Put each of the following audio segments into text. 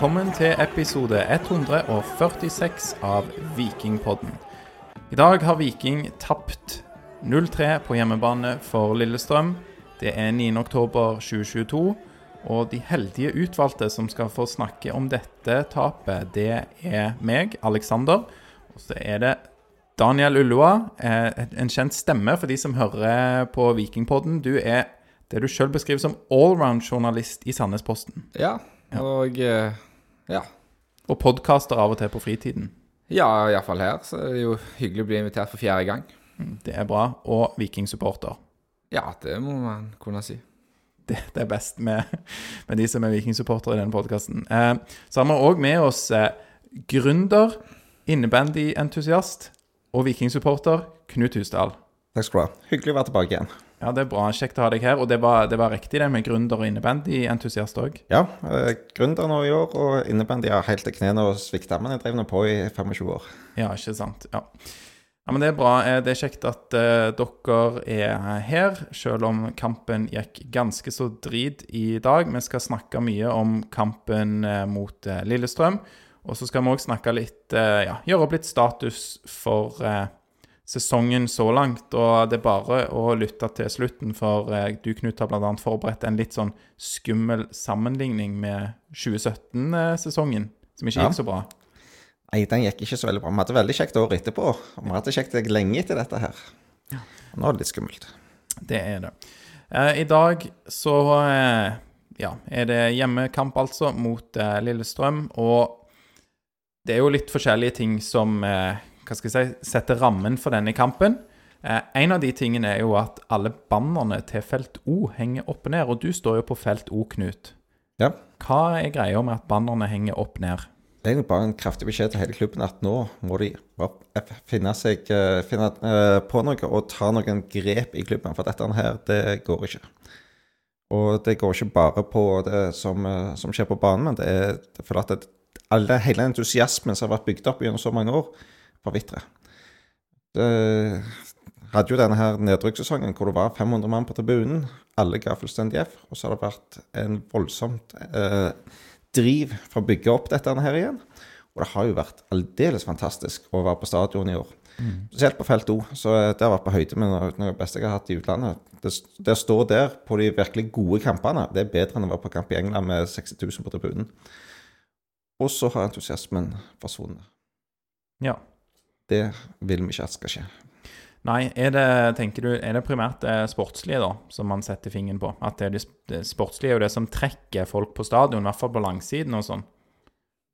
Velkommen til episode 146 av Vikingpodden. I dag har Viking tapt 0-3 på hjemmebane for Lillestrøm. Det er 9.10.2022, og de heldige utvalgte som skal få snakke om dette tapet, det er meg, Alexander, og så er det Daniel Ullua, eh, en kjent stemme for de som hører på Vikingpodden. Du er det du sjøl beskriver som allround-journalist i Sandnesposten. Ja, og eh, ja. Og podkaster av og til på fritiden. Ja, iallfall her. Så det er jo hyggelig å bli invitert for fjerde gang. Det er bra. Og vikingsupporter. Ja, det må man kunne si. Det, det er best med, med de som er vikingsupportere i denne podkasten. Eh, så har vi òg med oss eh, gründer, innebandyentusiast og vikingsupporter Knut Husdal. Takk skal du ha. Hyggelig å være tilbake igjen. Ja, det er bra. Kjekt å ha deg her. Og det var, det var riktig, det med gründer og innebandyentusiast òg? Ja, eh, gründer nå i år, og innebandy har helt til knærne og svikta, men jeg drev nå på i 25 år. Ja, ikke sant. Ja. ja, men det er bra. Eh, Det er kjekt at eh, dere er her, selv om kampen gikk ganske så drit i dag. Vi skal snakke mye om kampen eh, mot eh, Lillestrøm. Og så skal vi òg snakke litt, eh, ja, gjøre opp litt status for eh, sesongen så langt. Og det er bare å lytte til slutten, for eh, du, Knut, har bl.a. forberedt en litt sånn skummel sammenligning med 2017-sesongen, som ikke Ja. gikk så bra. Nei, den gikk ikke så veldig bra. Vi hadde veldig kjekt år etterpå. Og vi hadde kjekt lenge etter dette her. Nå er det litt skummelt. Det er det. Eh, I dag så eh, ja, er det hjemmekamp, altså, mot Lillestrøm. Og det er jo litt forskjellige ting som eh, hva skal jeg si, setter rammen for denne kampen. Eh, en av de tingene er jo at alle bannerne til felt O henger opp og ned. Og du står jo på felt O, Knut. Ja. Hva er greia med at bannerne henger opp ned? Det er egentlig bare en kraftig beskjed til hele klubben at nå må de finne, seg, eh, finne eh, på noe og ta noen grep i klubben. For dette her, det går ikke. Og det går ikke bare på det som, eh, som skjer på banen, men det er for at det, alle, hele entusiasmen som har vært bygd opp gjennom så mange år, forvitrer. Det hadde jo denne her nedrykkssesongen hvor det var 500 mann på tribunen. Alle ga fullstendig F. Og så har det vært en voldsomt eh, driv for å bygge opp dette her igjen. Og det har jo vært aldeles fantastisk å være på stadion i år. Spesielt på felt O. Så eh, det har vært på høyde med noe av det beste jeg har hatt i utlandet. Det, det å stå der på de virkelig gode kampene, det er bedre enn å være på kamp i England med 60 000 på tribunen. Og så har entusiasmen forsvunnet. Ja. Det vil vi ikke at skal skje. Nei, er det, tenker du, er det primært det sportslige da, som man setter fingeren på? At det, er det, sportslige er jo det som trekker folk på stadion, i hvert fall på langsiden og sånn?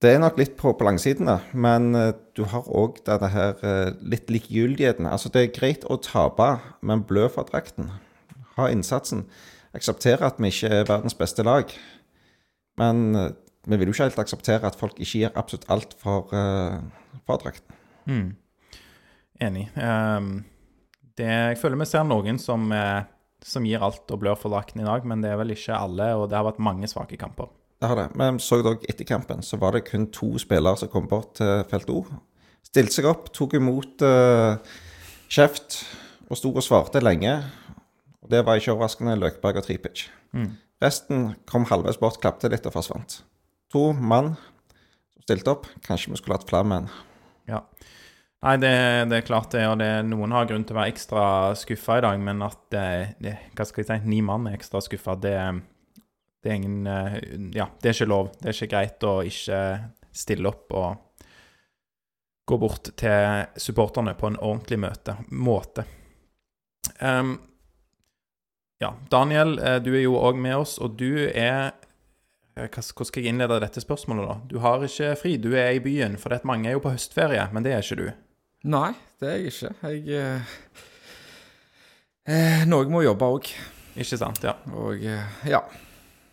Det er nok litt på, på langsiden, da. Men eh, du har òg denne her eh, litt likegyldigheten. Altså, det er greit å tape, men blø for drakten. Ha innsatsen. Akseptere at vi ikke er verdens beste lag. Men eh, vi vil jo ikke helt akseptere at folk ikke gir absolutt alt for, for drakten. Mm. Enig. Um, det, jeg føler vi ser noen som, eh, som gir alt og blør for lakken i dag, men det er vel ikke alle, og det har vært mange svake kamper. Det har det. Men så dog etter kampen så var det kun to spillere som kom bort til felt O. Stilte seg opp, tok imot uh, kjeft og sto og svarte lenge. Og Det var ikke overraskende Løkberg og Tripic. Resten kom halvveis bort, klapte litt og forsvant. To mann som stilte opp. Kanskje vi skulle hatt flere menn. Ja. Nei, det, det er klart det, og det, noen har grunn til å være ekstra skuffa i dag, men at det, hva skal jeg si, ni mann er ekstra skuffa, det, det er ingen eh, Ja, det er ikke lov. Det er ikke greit å ikke stille opp og gå bort til supporterne på en ordentlig møte, måte. Um, ja, Daniel, eh, du er jo òg med oss, og du er eh, Hvordan skal jeg innlede dette spørsmålet, da? Du har ikke fri, du er i byen, for det mange er jo på høstferie, men det er ikke du. Nei, det er jeg ikke. Jeg eh, eh, Noe må jobbe òg. Ikke sant? Ja. Og eh, ja.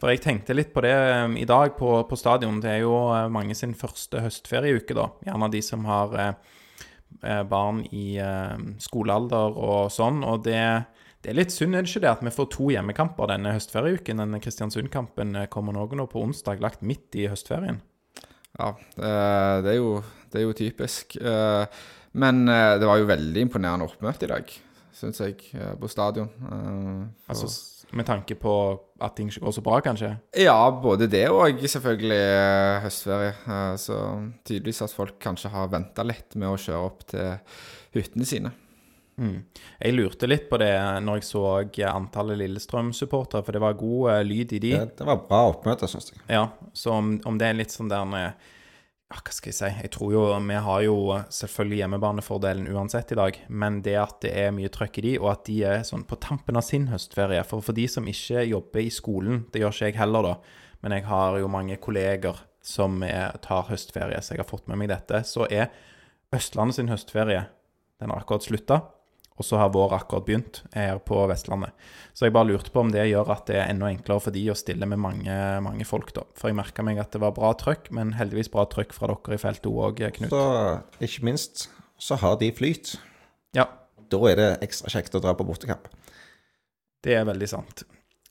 For jeg tenkte litt på det um, i dag på, på stadion. Det er jo uh, mange sin første høstferieuke, da. Gjerne de som har uh, barn i uh, skolealder og sånn. Og det, det er litt synd, er det ikke det, at vi får to hjemmekamper denne høstferieuken. Denne Kristiansund-kampen kommer noen nå på onsdag, lagt midt i høstferien. Ja, det er jo, det er jo typisk. Men uh, det var jo veldig imponerende oppmøte i dag, syns jeg, eh, på stadion. Uh, for- Altså med tanke på at ting ikke går så bra, kanskje. Ja, både det og selvfølgelig uh, høstferie. Så tydeligvis at folk kanskje har venta litt med å kjøre opp til hyttene sine. Mm. Jeg lurte litt på det når jeg så antallet Lillestrøm-supportere, for det var god lyd i de. Det, det var bra oppmøte, syns jeg. Ja, så om, om det er litt sånn der med Hva skal jeg si? Jeg tror jo Vi har jo selvfølgelig hjemmebanefordelen uansett i dag, men det at det er mye trøkk i de, og at de er sånn på tampen av sin høstferie For for de som ikke jobber i skolen, det gjør ikke jeg heller, da, men jeg har jo mange kolleger som er, tar høstferie, så jeg har fått med meg dette, så er Østlandet sin høstferie Den har akkurat slutta. Og så har vår akkurat begynt her på Vestlandet. Så jeg bare lurte på om det gjør at det er enda enklere for de å stille med mange, mange folk, da. For jeg merka meg at det var bra trøkk, men heldigvis bra trøkk fra dere i feltet òg, Knut. Så ikke minst så har de flyt. Ja, Da er det ekstra kjekt å dra på bortekamp. det er veldig sant.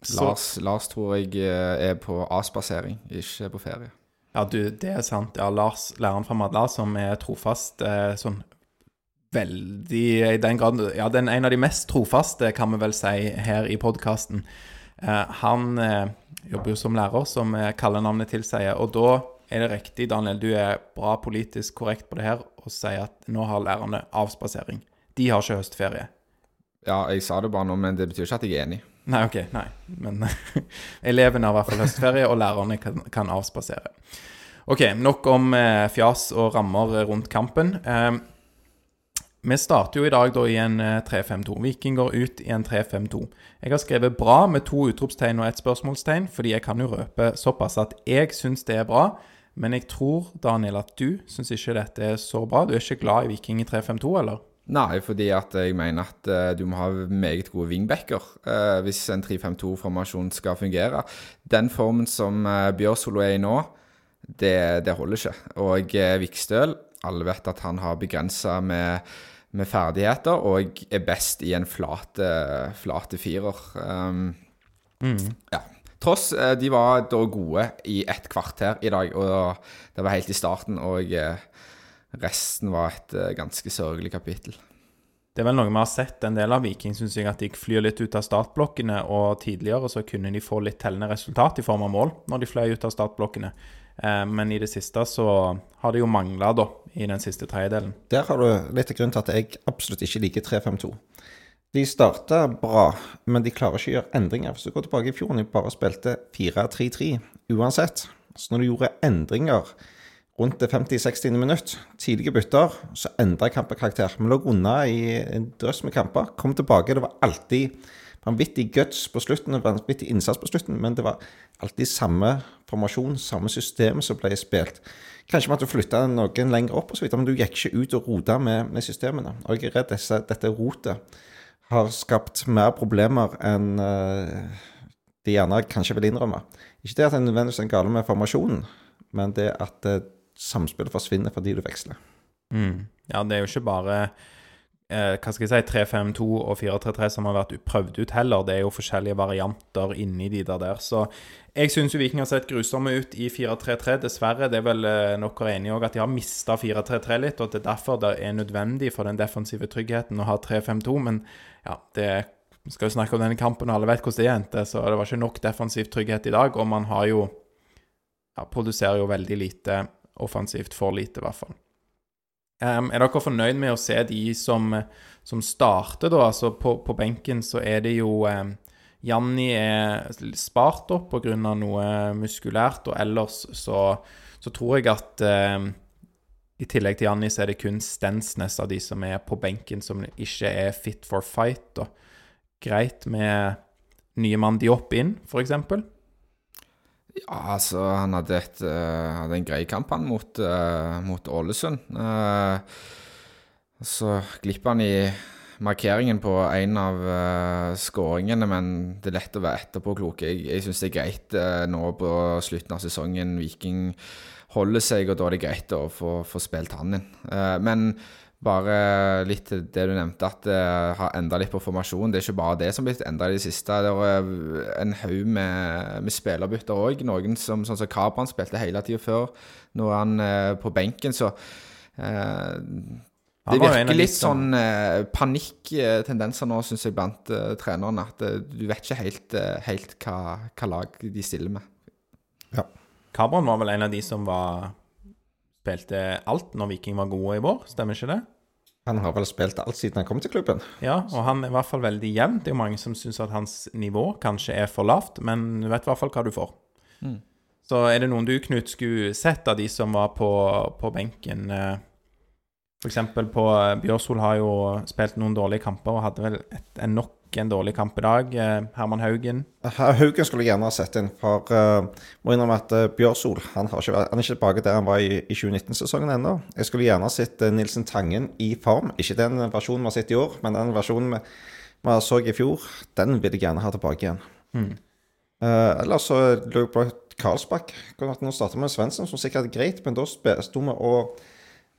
Så, Lars, Lars tror jeg eh, er på avspasering, ikke på ferie. ja, du, det er sant. Ja, Lars, læreren fra Madla, som er trofast eh, sånn veldig I den grad Ja, den en av de mest trofaste, kan vi vel si, her i podkasten. Eh, han eh, jobber jo som lærer, som eh, kallenavnet tilsier. Og da er det riktig, Daniel, du er bra politisk korrekt på det her, og sier at nå har lærerne avspasering. De har ikke høstferie. Ja, jeg sa det bare nå, men det betyr ikke at jeg er enig. Nei, OK. Nei. Men elevene har i hvert fall høstferie, og lærerne kan, kan avspasere. OK, nok om eh, fjas og rammer rundt kampen. Eh, vi starter jo i dag da i en eh, 3-5-2. Viking går ut i en 3-5-2. Jeg har skrevet 'bra' med to utropstegn og ett spørsmålstegn, fordi jeg kan jo røpe såpass at jeg syns det er bra. Men jeg tror, Daniel, at du syns ikke dette er så bra. Du er ikke glad i Viking i 3-5-2, eller? Nei, fordi at jeg mener at eh, du må ha meget gode wingbacker eh, hvis en 3-5-2-formasjon skal fungere. Den formen som Bjørsolo er i nå, det, det holder ikke. Og Vikstøl, alle vet at han har begrensa med, med ferdigheter, og er best i en flate, flate firer. Um, ja. Tross eh, de var da gode i ett kvarter i dag, og det var helt i starten. Og eh, resten var et eh, ganske sørgelig kapittel. Det er vel noe vi har sett en del av Viking, syns jeg, at de flyr litt ut av startblokkene. Og tidligere så kunne de få litt tellende resultat i form av mål når de fløy ut av startblokkene. Eh, men i det siste så har det jo mangla, da, i den siste tredjedelen. Der har du litt av grunnen til at jeg absolutt ikke liker 3-5-2. De starta bra, men de klarer ikke å gjøre endringer. Hvis du går tilbake i fjor, de bare spilte 4-3-3 uansett. Så når du gjorde endringer rundt det 50-60. minutt, tidlige bytter, så endra kampen karakter. Vi lå unna i en drøss med kamper. Kom tilbake, det var alltid vanvittig guts på slutten, vanvittig innsats på slutten, men det var alltid samme formasjon, samme system som ble spilt. Kanskje vi du flytta noen lenger opp, og så videre, men du gikk ikke ut og rota med, med systemene. Og jeg er redd disse, dette rotet har skapt mer problemer enn eh, de gjerne kanskje vil innrømme. Ikke det at det nødvendigvis er gale med formasjonen, men det at eh, samspillet forsvinner fordi du veksler. Mm. Ja, det er jo ikke bare eh, hva skal jeg si, 3-5-2 og 4-3-3 som har vært prøvd ut heller. Det er jo forskjellige varianter inni de der der. Så jeg syns Viking har sett grusomme ut i 4-3-3. Dessverre. Det er vel eh, dere enige òg at de har mista 4-3-3 litt, og at det er derfor det er nødvendig for den defensive tryggheten å ha 3-5-2. Men ja, det vi skal jo snakke om denne kampen, og alle vet hvordan det endte, så det var ikke nok defensiv trygghet i dag. Og man har jo ja, produserer jo veldig lite offensivt, for lite i hvert fall. Em, er dere fornøyd med å se de som, som starter, da? Altså på, på benken så er det jo um, Janni er spart opp pga. noe muskulært, og ellers så, så tror jeg at em, i tillegg til Janni så er det kun Stensnes av de som er på benken som ikke er fit for fight. Da. Greit med nye mann Diop inn, f.eks. Ja, altså, han hadde, et, uh, hadde en grei kamp han mot, uh, mot Ålesund. Uh, så glipper han i markeringen på en av uh, skåringene, men det er lett å være etterpåklok. Jeg, jeg syns det er greit nå på slutten av sesongen Viking holder seg, og da er det greit å få, få spilt han inn. Men bare litt til det du nevnte, at det har endra litt på formasjonen. Det er ikke bare det som har blitt endra i det siste. Det er en haug med, med spillerbytter òg. Noen som sånn som Kabran spilte hele tida før. Nå er han på benken, så det virker litt sånn eh, panikktendenser nå, syns jeg, blant eh, trenerne. At eh, du vet ikke helt, eh, helt hva, hva, lag de stiller med. Ja. Kabran var vel en av de som var spilte alt når Viking var gode i vår, stemmer ikke det? Han har vel spilt alt siden han kom til klubben. Ja, og han er i hvert fall veldig jevn. Det er jo mange som syns at hans nivå kanskje er for lavt, men du vet i hvert fall hva du får. Mm. Så er det noen du, Knut, skulle sett av de som var på, på benken? Eh, F.eks. på eh, Bjørsol har jo spilt noen dårlige kamper og hadde vel et, en nok en dårlig kamp i dag. Eh, Herman Haugen. Haugen skulle jeg gjerne ha sett inn. For uh, må innrømme at uh, Bjørsol han, ikke, han, er ikke tilbake der han var i, i 2019-sesongen ennå. Jeg skulle gjerne ha sett uh, Nilsen Tangen i form. Ikke den versjonen vi har sett i år, men den versjonen vi, vi så i fjor. Den vil jeg gjerne ha tilbake igjen. Mm. Uh, ellers så lå jeg på Karlsbakk. Nå starta vi med Svendsen, som sikkert er greit, men da sto vi og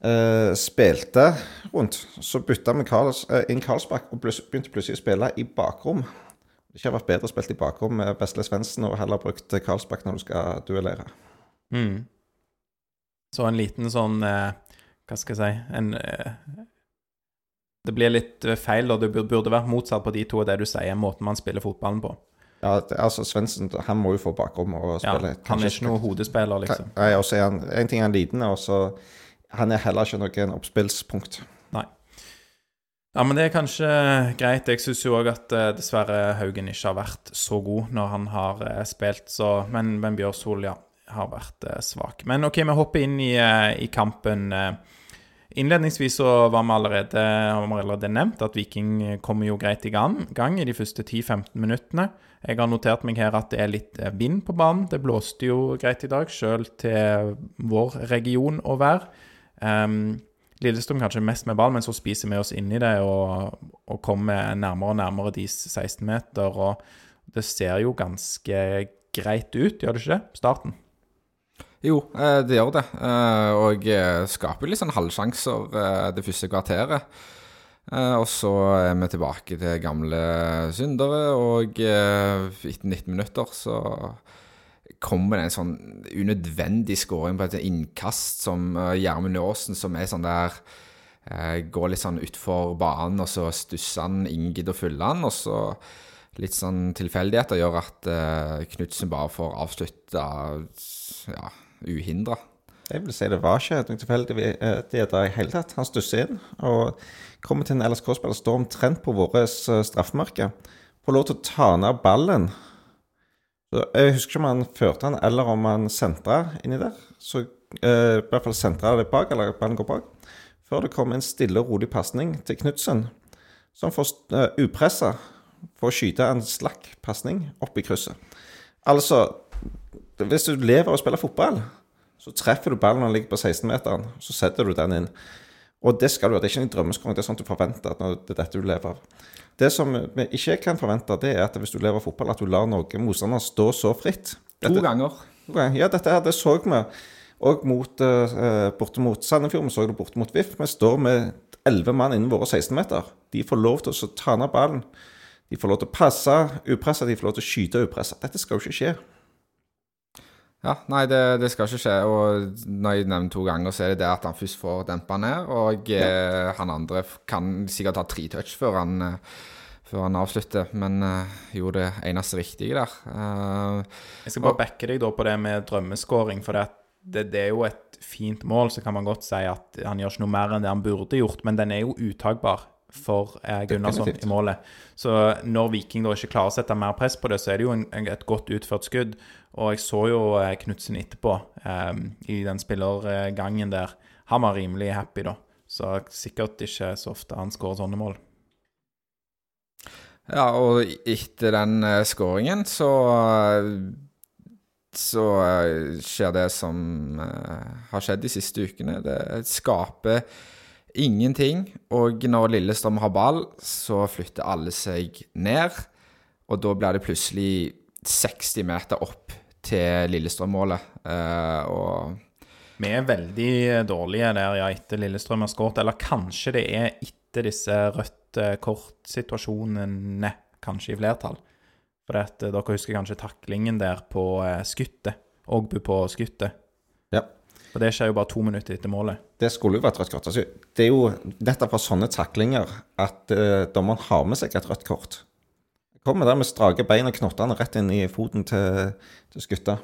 uh, spilte rundt, så bytta vi Karls, uh, inn Karlsbakk og begynte plutselig å spille i bakrom. Det ikke har vært bedre spilt i bakrom med Vesle Svendsen og heller brukt Karlsbakk når du skal duellere. Mm. Så en liten sånn uh, Hva skal jeg si en, Det blir litt feil, og det burde vært motsatt på de to, det du sier, måten man spiller fotballen på. Ja, altså Svendsen han må jo få bakrom og spille. Ja, han er ikke noen hodespiller, liksom. Nei, og så er han, En ting er han liten, og så han er heller ikke noen oppspillspunkt. Nei. Ja, men det er kanskje greit. Jeg syns jo òg at uh, dessverre Haugen ikke har vært så god når han har uh, spilt, så Men, men Bjørsol, ja, har vært uh, svak. Men OK, vi hopper inn i, i kampen. Innledningsvis så var vi allerede, har nevnt at Viking kommer jo greit i gang, gang i de første 10-15 minuttene. Jeg har notert meg her at det er litt vind på banen. Det blåste jo greit i dag, sjøl til vår region å vær. Um, Lillestrøm kanskje mest med ball, men så spiser vi oss inn i det og, og kommer nærmere og nærmere de 16 meter. Og det ser jo ganske greit ut, gjør det ikke det? Starten. Jo, eh, det gjør det. Eh, og skaper litt sånn halvsjanser eh, det første kvarteret. Og så er vi tilbake til gamle syndere, og etter 19 minutter så kommer det en sånn unødvendig scoring på et innkast som uh, Gjermund Aasen, som er sånn der uh, Går litt sånn utfor banen, og så stusser han, ingen gidder å han, og så litt sånn tilfeldigheter gjør at uh, Knutsen bare får avslutta ja, uhindra. Jeg vil si det var ikke noe tilfeldigheter i hele tatt. Han stusser inn og kommer til en LSK-spiller, står omtrent på vårt straffemerke. Får lov til å ta ned ballen jeg husker ikke om han førte han, eller om han sentra inni der. Så eh, i hvert fall sentra det bak, eller ballen går bak. Før det kom en stille og rolig pasning til Knutsen, som får uh, upressa for å skyte en slakk pasning opp i krysset. Altså, hvis du lever og spiller fotball, så treffer du ballen når den ligger på 16-meteren, så setter du den inn. Og det skal du ha. Det er ikke en drømmeskåring, det er sånn du forventer at det er dette du lever av. Det som vi ikke kan forvente, det er at hvis du lever fotball, at du lar noen motstander stå så fritt. Dette, to ganger. Ja, dette her, det så vi òg mot, uh, borte mot Sandefjord. Vi så det borte mot VIF. Vi står med elleve mann innen våre 16-meter. De får lov til å ta ned ballen. De får lov til å passe upressa, de får lov til å skyte upressa. Dette skal jo ikke skje. Ja, nei, det, det, skal ikke skje. Og når jeg nevner to ganger, så er det det at han først får dempa ned. Og ja. eh, han andre kan sikkert ta tre touch før han, eh, før han avslutter. Men eh, gjorde det eneste riktige der. Eh, jeg skal bare og, backe deg da på det med drømmeskåring. For det, det, det, er jo et fint mål, så kan man godt si at han gjør ikke noe mer enn det han burde gjort. Men den er jo uttakbar for eh, Gunnarsson i målet. Så når Viking da ikke klarer å sette mer press på det, så er det jo en, et godt utført skudd. Og jeg så jo eh, Knutsen etterpå eh, i den spillergangen der. Han var rimelig happy, da. Så sikkert ikke så ofte han skårer sånne mål. Ja, og etter den uh, skåringen så så uh, skjer det som har skjedd de siste ukene. Det skaper Ingenting. Og når Lillestrøm har ball, så flytter alle seg ned. Og da blir det plutselig 60 meter opp til Lillestrøm-målet. Eh, og Vi er veldig dårlige der, ja, etter Lillestrøm har skåret. Eller kanskje det er etter disse rødt kort-situasjonene, kanskje i flertall. For at, eh, dere husker kanskje taklingen der på eh, skuttet. Ågbu på skuttet. Ja. Og det skjer jo bare to minutter etter målet. Det skulle jo vært rødt kort. Altså, det er jo nettopp fra sånne taklinger at uh, dommeren har med seg et rødt kort. Kommer der med strake bein og knottene rett inn i foten til, til skutta.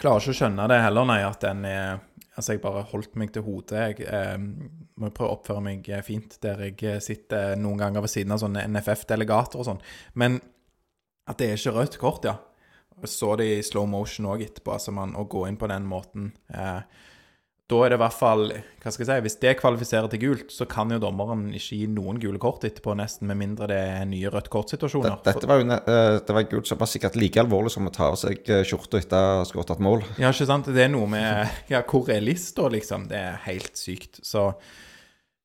Klarer ikke å skjønne det heller, nei, at den er Altså, jeg bare holdt meg til hodet. Jeg eh, må prøve å oppføre meg eh, fint der jeg eh, sitter noen ganger ved siden av sånne NFF-delegater og sånn. Men at det er ikke rødt kort, ja. Jeg så det i slow motion òg etterpå, altså man, å gå inn på den måten. Eh, da er det i hvert fall Hva skal jeg si Hvis det kvalifiserer til gult, så kan jo dommeren ikke gi noen gule kort etterpå, nesten, med mindre det er nye rødt kort-situasjoner. Dette var jo eh, det var gult som var sikkert like alvorlig som å ta av seg eh, skjorta etter å ha et mål. Ja, ikke sant? Det er noe med Ja, hvor er lista, liksom? Det er helt sykt. Så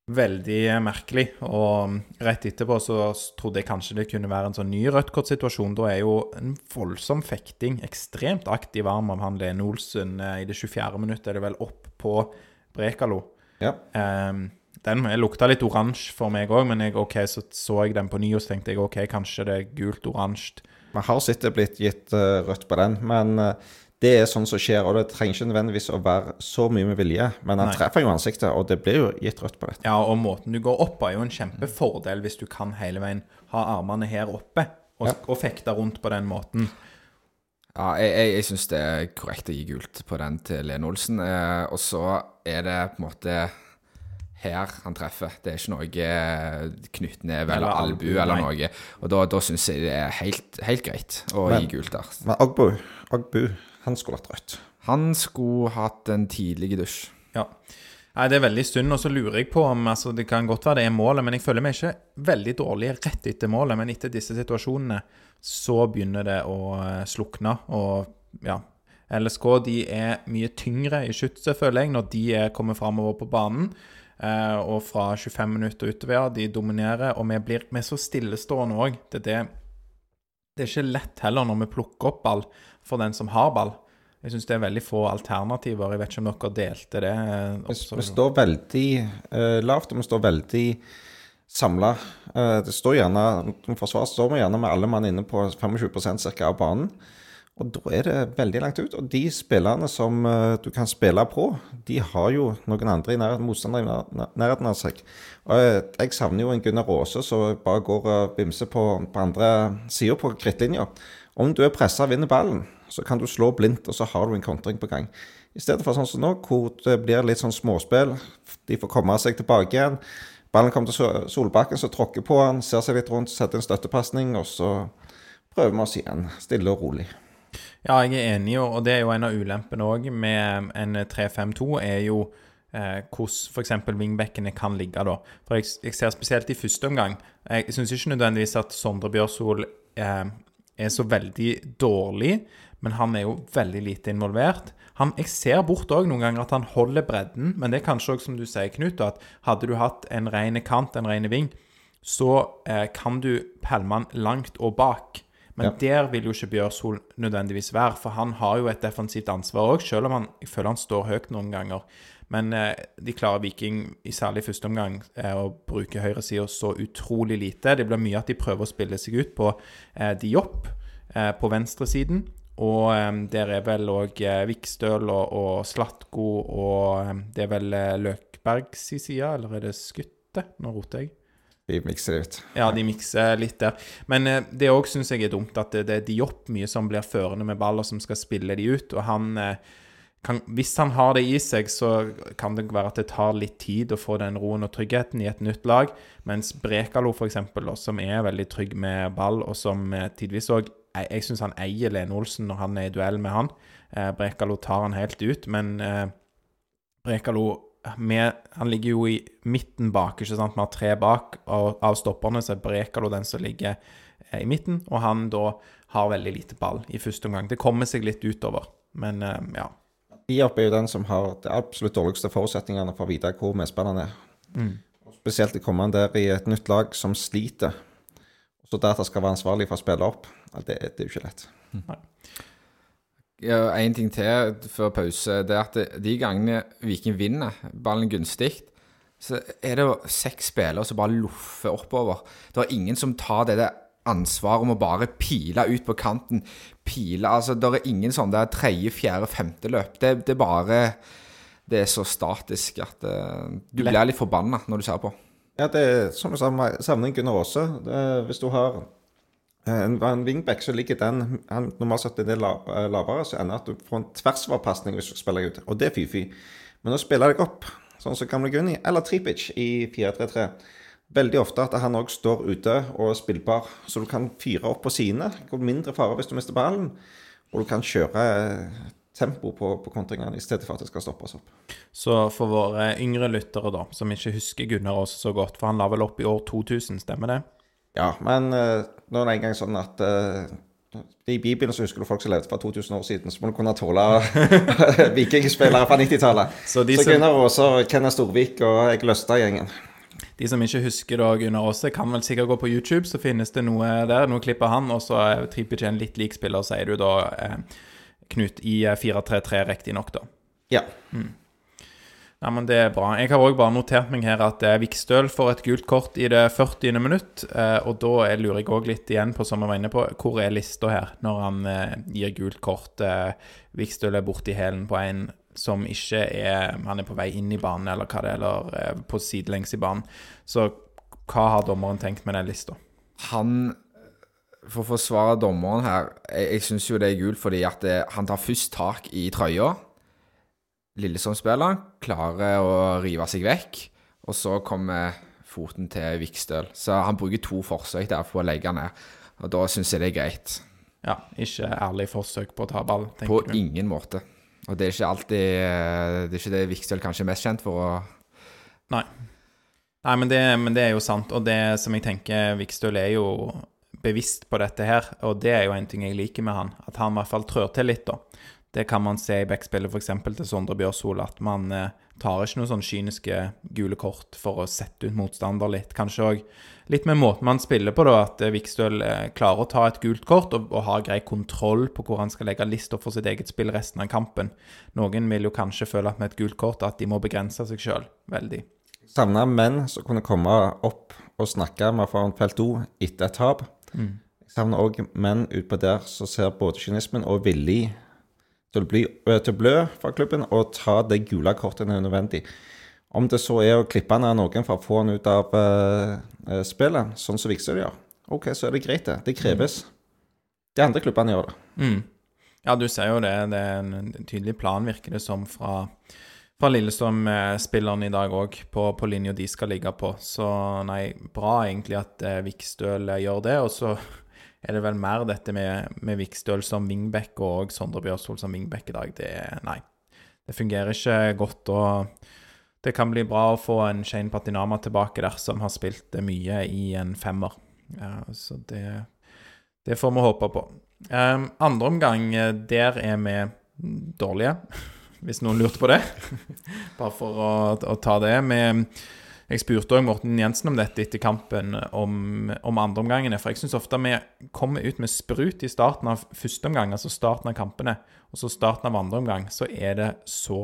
veldig merkelig. Og rett etterpå så trodde jeg kanskje det kunne være en sånn ny rødt kort-situasjon. Da er jo en voldsom fekting, ekstremt aktiv arm av han Lene Olsen eh, i det 24. minuttet, er det vel opp på Brekalo. Ja. Um, den lukta litt oransje for meg òg, men jeg, okay, så så jeg den på ny og så tenkte jeg OK, kanskje det er gult-oransje. Vi har sett det blitt gitt uh, rødt på den, men uh, det er sånn som skjer. Og det trenger ikke nødvendigvis å være så mye med vilje, men han Nei. treffer jo ansiktet, og det blir jo gitt rødt på dette. Ja, og måten du går opp på, er jo en kjempefordel hvis du kan hele veien ha armene her oppe og, Ja. og fekte rundt på den måten. Ja, jeg, jeg, jeg syns det er korrekt å gi gult på den til Lene Olsen. Eh, og så er det på en måte her han treffer. Det er ikke noe eh, knyttneve eller, albu, eller nei. noe. Og da, da syns jeg det er helt, helt greit å Men- gi gult der. Men Agbu, Agbu, han skulle hatt rødt. Han skulle hatt en tidlig dusj. Ja. Nei, Det er veldig synd, og så lurer jeg på om altså, Det kan godt være det er målet, men jeg føler meg ikke veldig dårlig rett etter målet. Men etter disse situasjonene så begynner det å eh, slukne. Og ja LSK de er mye tyngre i skytset, føler jeg, når de er kommer framover på banen. Eh, og fra 25 minutter utover, de dominerer. Og vi blir vi er så stillestående òg. Det, det, det er ikke lett heller når vi plukker opp ball for den som har ball. Jeg syns det er veldig få alternativer. Jeg vet ikke om dere delte det. eh, Vi, også. vi står veldig uh, lavt, og vi står veldig samla. det står gjerne Som forsvar står vi gjerne med alle mann inne på 25% cirka av banen. Og da er det veldig langt ut. Og de spillerne som uh, du kan spille på, de har jo noen andre i nærheten, motstandere i nær- nær- nærheten av seg. Og jeg, jeg savner jo en Gunnar Aase som bare går og bimser på, på andre sida på krittlinja. Om du er pressa og vinner ballen, så kan du slå blindt, og så har du en kontring på gang. I stedet for sånn som nå, hvor det blir litt sånn småspill. De får komme seg tilbake igjen. Ballen kommer til Solbakken, så tråkker på han, ser seg litt rundt, setter en støttepasning, og så prøver vi oss igjen. Stille og rolig. Ja, jeg er enig, og det er jo en av ulempene òg med en 3-5-2, er jo eh, hvordan f.eks. wingbackene kan ligge da. For jeg, jeg ser spesielt i første omgang Jeg syns ikke nødvendigvis at Sondre Bjørsol eh, er så veldig dårlig, men han er jo veldig lite involvert. Han, jeg ser bort òg noen ganger at han holder bredden, men det er kanskje òg som du sier, Knut, at hadde du hatt en ren kant, en ren ving, så eh, kan du pælme han langt og bak. Men Ja. der vil jo ikke Bjørsol nødvendigvis være, for han har jo et defensivt ansvar òg, selv om han, jeg føler han står høyt noen ganger. Men eh, de klarer Viking, i særlig første omgang, eh, å bruke høyresida så utrolig lite. Det blir mye at de prøver å spille seg ut på eh, Diop på venstresiden. Og eh, der er vel òg eh, Vikstøl og, og Slatko og eh, Det er vel eh, Løkbergs side, eller er det Skutte? Nå roter jeg. De mikser litt. Ja, de mikser litt der. Men eh, det òg syns jeg er dumt, at det, det er Diop mye som blir førende med ball, og som skal spille de ut. Og han eh, kan, Hvis han har det i seg, så kan det være at det tar litt tid å få den roen og tryggheten i et nytt lag. Mens Brekalo, eksempel, som er veldig trygg med ball, og som eh, tidvis òg Jeg, jeg syns han eier Lene Olsen når han er i duell med han. Eh, Brekalo tar han helt ut, men eh, Brekalo med, han ligger jo i midten bak, ikke sant? Vi har tre bak. Og av stopperne så er Brekalo den som ligger eh, i midten, og han da har veldig lite ball i første omgang. Det kommer seg litt utover, men eh, ja. Diop er jo den som har de absolutt dårligste forutsetningene for å vite hvor medspillerne er. Spesielt å kommer han der i et nytt lag som sliter. Så data skal være ansvarlig for å spille opp. Det, det er jo ikke lett. Ja, en ting til før pause. Det er at de gangene Viking vinner ballen gunstig, så er det jo seks spillere som bare loffer oppover. Det er ingen som tar det der ansvaret om å bare pile ut på kanten. Pile Altså, det er ingen sånn der tredje, fjerde, femte løp. Det, det er bare Det er så statisk at eh, du Lett. blir litt forbanna når du ser på. Ja, det er som jeg sa, savner Gunnar Aase. Hvis du har eh, en, en wingback, så ligger den han, Normalt sett er det eh, lavere, så ender det at du får en tversoverpasning hvis du spiller ut. Og det er fy-fy. Men å spille deg opp, sånn som gamle Gunni, eller Tripic i 4-3-3 Veldig ofte at han òg står ute og er spillbar, så du kan fyre opp på sine. Går mindre fare hvis du mister ballen, og du kan kjøre eh, tempo på, på kontringene i stedet for at det skal stoppes opp. Så for våre yngre lyttere, da, som ikke husker Gunnar Aas så godt, for han la vel opp i år 2000, stemmer det? Ja, men uh, nå er det en gang sånn at uh, i Bibelen så husker du folk som levde for 2000 år siden, så må du kunne tåle vikingspillere fra 90-tallet. Så Så, som- Gunnar Aase, Kenneth Storvik og jeg Løstad-gjengen. De som ikke husker da Gunnar Aase, kan vel sikkert gå på YouTube, så finnes det noe der, noe klipp av han, og så er Tripic en litt lik spiller, sier du da, eh, Knut, i eh, 4-3-3 riktignok, da. Ja. Ja, men det er bra. Jeg har òg bare notert meg her at eh, Vikstøl får et gult kort i det 40. minutt, eh, og da er- lurer jeg òg litt igjen på, som jeg var inne på, hvor er lista her, når han eh, gir gult kort? Eh, Vikstøl er borti hælen på en som ikke er Han er på vei inn i banen, eller hva det er, eller eh, på sidelengs i banen. Så hva har dommeren tenkt med den lista? Han For å forsvare dommeren her Jeg, jeg syns jo det er gult fordi at det, han tar først tak i trøya. Lillesand-spilleren klarer å rive seg vekk, og så kommer foten til Vikstøl. Så han bruker to forsøk der på å legge ned, og da syns jeg det er greit. Ja, ikke ærlig forsøk på å ta ball, På tenker du? ingen måte. Og det er ikke alltid Det er ikke det Vikstøl kanskje er mest kjent for å Nei. Nei, men det, men det er jo sant. Og det som jeg tenker Vikstøl er jo bevisst på dette her, og det er jo en ting jeg liker med han. At han i hvert fall trør til litt, da. Det kan man se i backspillet f.eks. til Sondre Bjørsol, at man eh, tar ikke noen sånn kyniske gule kort for å sette ut motstander litt. Kanskje òg litt med måten man spiller på, da, at eh, Vikstøl eh, klarer å ta et gult kort og, og har grei kontroll på hvor han skal legge lista for sitt eget spill resten av kampen. Noen vil jo kanskje føle at med et gult kort at de må begrense seg sjøl veldig. Savna menn som kunne komme opp og snakke med foran felt O etter et tap. Mm. Jeg savner òg menn utpå der som ser både kynismen og villig til å, bli, øh, til blø fra klubben og ta det gule kortet når er nødvendig. Om det så er å klippe ned noen for å få han ut av eh, eh, spillet, sånn som Vikstøl gjør, OK, så er det greit, det. Det kreves. De andre klubbene gjør det. Mm. Ja, du ser jo det. Det er en tydelig plan, virker det som, fra, fra Lillestrøm-spillerne i dag òg, på, på linja de skal ligge på. Så nei, bra egentlig at eh, Vikstøl eh, gjør det. Og så er det vel mer dette med, med Vikstøl som wingback og Sondre Bjørsvold som wingback i dag. Det Nei. Det fungerer ikke godt. og det kan bli bra å få en Shane Patinama tilbake der, som har spilt mye i en femmer. Ja, så det, det får vi håpe på. Um, andre omgang, eh, der er vi dårlige, hvis noen lurte på det. Bare for å, å ta det. Vi, jeg spurte òg Morten Jensen om dette etter kampen, om, om andreomgangene. For jeg syns ofte vi kommer ut med sprut i starten av første omgang, altså starten av kampene, og så starten av andre omgang, så er det så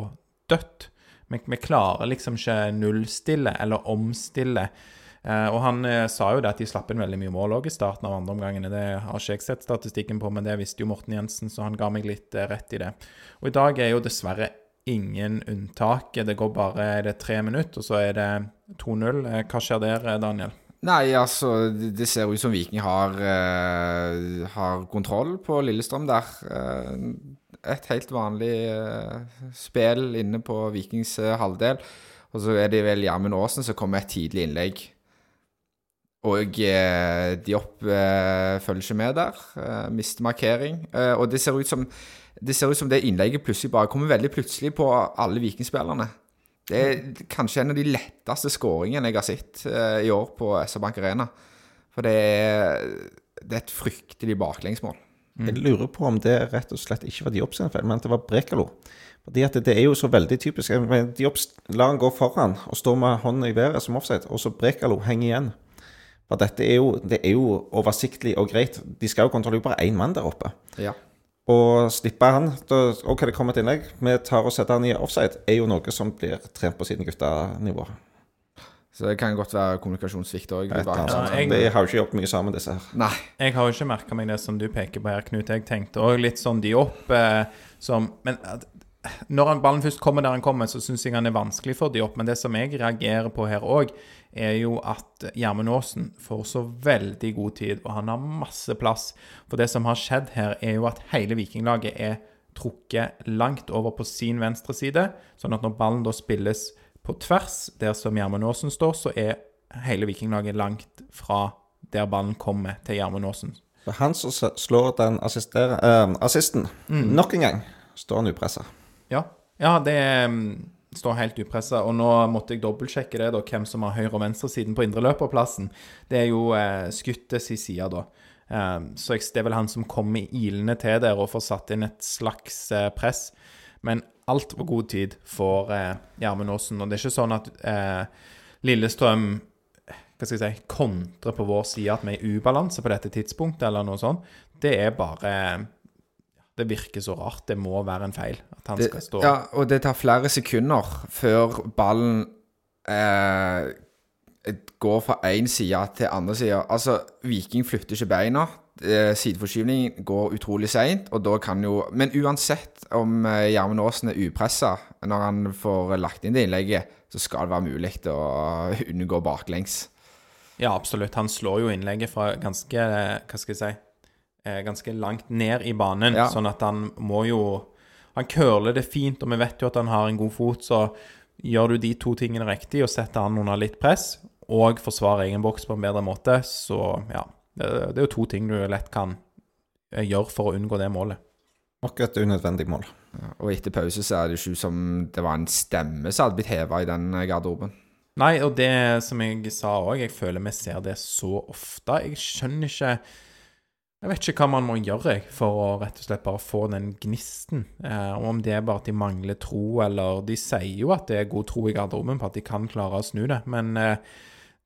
dødt. Vi, vi klarer liksom ikke nullstille eller omstille. Eh, og han eh, sa jo det at de slapp inn veldig mye mål òg i starten av andre omgangene. Det har ikke jeg sett statistikken på, men det visste jo Morten Jensen, så han ga meg litt eh, rett i det. Og i dag er jo dessverre ingen unntak. Det går bare er det tre minutter, og så er det 2-0. Eh, Hva skjer der, eh, Daniel? Nei, altså, det ser ut som Viking har, uh, har kontroll på Lillestrøm der. Uh, et helt vanlig uh, spill inne på Vikings halvdel. Og så er det vel Gjermund Aasen som kommer med et tidlig innlegg. Og de opp følger ikke med der. Mister markering. Og det ser ut som det ser ut som det innlegget plutselig bare kommer veldig plutselig på alle vikingspillerne. Det er kanskje en av de letteste skåringene jeg har sett eh, i år på SR Bank Arena. For det er, det er et fryktelig baklengsmål. Jeg lurer på om det rett og slett ikke var Diop sin feil, men at det var Brekalo. Fordi at det, det er jo så veldig typisk. Jeg mener, Diop s- lar han gå foran og står med hånden i været som offside, og så Brekalo henger igjen. For dette er jo, det er jo oversiktlig og greit. De skal jo kontrollere bare én mann der oppe. Ja. Og slippe han da, OK, det kommer et innlegg, vi tar og setter han i offside, er jo noe som blir trent på siden guttenivå. Så det kan godt være kommunikasjonssvikt òg. Ja, jeg- De har jo ikke jobbet mye sammen, disse her. Nei. Jeg har jo ikke merka meg det som du peker på her, Knut. Jeg tenkte òg litt sånn de opp eh, som Men at, når ballen først kommer der han kommer, så syns jeg han er vanskelig for de opp. Men det som jeg reagerer på her òg, er jo at Gjermund Aasen får så veldig god tid, og han har masse plass. For det som har skjedd her, er jo at hele Vikinglaget er trukket langt over på sin venstre side. Sånn at når ballen da spilles på tvers, der som Gjermund Aasen står, så er hele Vikinglaget langt fra der ballen kommer til Gjermund Aasen. For han som slår den assisteren, assisten, nok en gang står han upressa. Ja, ja det mm, står helt upressa. Og nå måtte jeg dobbeltsjekke det, da, hvem som har høyre- og venstresiden på indreløperplassen. Det er jo eh, Skuttes i sida, da. Eh, så jeg, det er vel han som kommer ilende til der og får satt inn et slags eh, press. Men altfor god tid for eh, Gjermund Aasen. Og det er ikke sånn at eh, Lillestrøm hva skal jeg si, kontrer på vår side at vi er i ubalanse på dette tidspunktet, eller noe sånt. Det er bare Det virker så rart. Det må være en feil at han Det, skal stå ja, og det tar flere sekunder før ballen eh, går fra én side til andre side. Altså, Viking flytter ikke beina. Eh, Sideforskyvningen går utrolig seint, og da kan jo Men uansett om eh, Gjermund Aasen er upressa når han får lagt inn det innlegget, så skal det være mulig å unngå baklengs. Ja, absolutt. Han slår jo innlegget fra ganske Hva skal jeg si Ganske langt ned i banen, Ja. sånn at han må jo Han curler det fint, og vi vet jo at han har en god fot, så gjør du de to tingene riktig og setter han under litt press, og forsvarer egen boks på en bedre måte, så ja. Det, det er jo to ting du lett kan eh, gjøre for å unngå det målet. Nok et unødvendig mål. Og etter pause så er det ikke som det var en stemme som hadde blitt heva i den eh, garderoben. Nei, og det som jeg sa òg, jeg føler vi ser det så ofte. Jeg skjønner ikke Jeg vet ikke hva man må gjøre jeg, for å rett og slett bare få den gnisten. Eh, om det er bare at de mangler tro, eller De sier jo at det er god tro i garderoben på at de kan klare å snu det, men eh,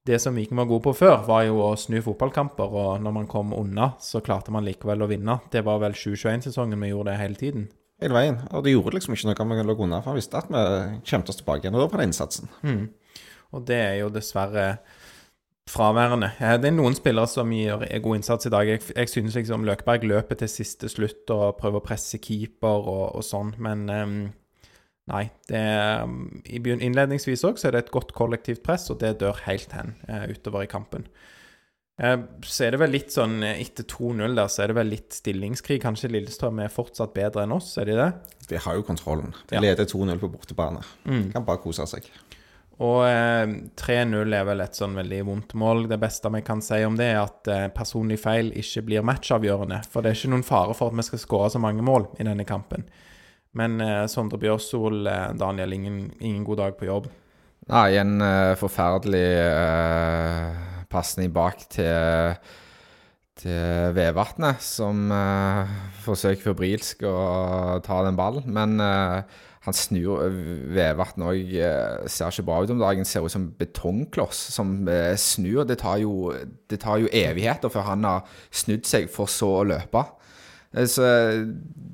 det som Viking var gode på før, var jo å snu fotballkamper, og når man kom unna, så klarte man likevel å vinne. Det var vel 2021-sesongen vi gjorde det hele tiden. Hele veien. Og det gjorde liksom ikke noe om vi lå unna, for han visste at vi kjempet oss tilbake igjen. Og da var det innsatsen. Og det er jo dessverre fraværende. Det er noen spillere som gjør god innsats i dag. Jeg, jeg synes liksom Løkberg løper til siste slutt og prøver å presse keeper og, og sånn, men um, nei. Det, er, um, innledningsvis òg er det et godt kollektivt press, og det dør helt hen uh, utover i kampen. Eh, så er det vel litt sånn eh, Etter 2-0 der, så er det vel litt stillingskrig. Kanskje Lillestrøm er fortsatt bedre enn oss, er de det? De har jo kontrollen. De Ja. leder 2-0 på bortebane. Kan bare kose seg. Og eh, 3-0 er vel et sånn veldig vondt mål. Det beste vi kan si om det, er at eh, personlig feil ikke blir matchavgjørende. For det er ikke noen fare for at vi skal skåre så mange mål i denne kampen. Men eh, Sondre Bjørsol, eh, Daniel, ingen, ingen god dag på jobb. Nei, en eh, forferdelig eh, pasning bak til, til Vevatnet, som uh, forsøker febrilsk å ta den ballen. Men eh, han snur Vevatn òg Ser ikke bra ut om dagen. Ser ut som betongkloss som snur. Det tar, jo, det tar jo evigheter før han har snudd seg for så å løpe. Eh, Så,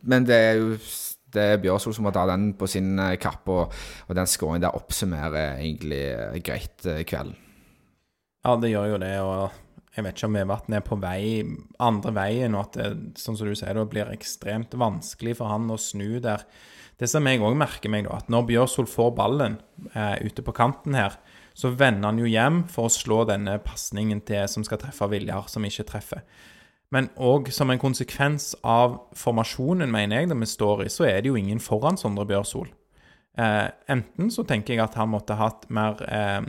men det er jo det er Bjørsol som må ta den på sin kapp, og, og den skåringen der oppsummerer egentlig greit kvelden. Ja, det gjør jo det. Og jeg vet ikke om Vevatn er på vei andre veien, og at det, sånn som du sier, det blir ekstremt vanskelig for han å snu der. Det som jeg òg merker meg, da, at når Bjørsol får ballen eh, ute på kanten her, så vender han jo hjem for å slå denne pasningen til som skal treffe Viljar, som ikke treffer. Men òg som en konsekvens av formasjonen, mener jeg, det vi står i, så er det jo ingen foran Sondre Bjørsol. Eh, enten så tenker jeg at han måtte hatt mer eh,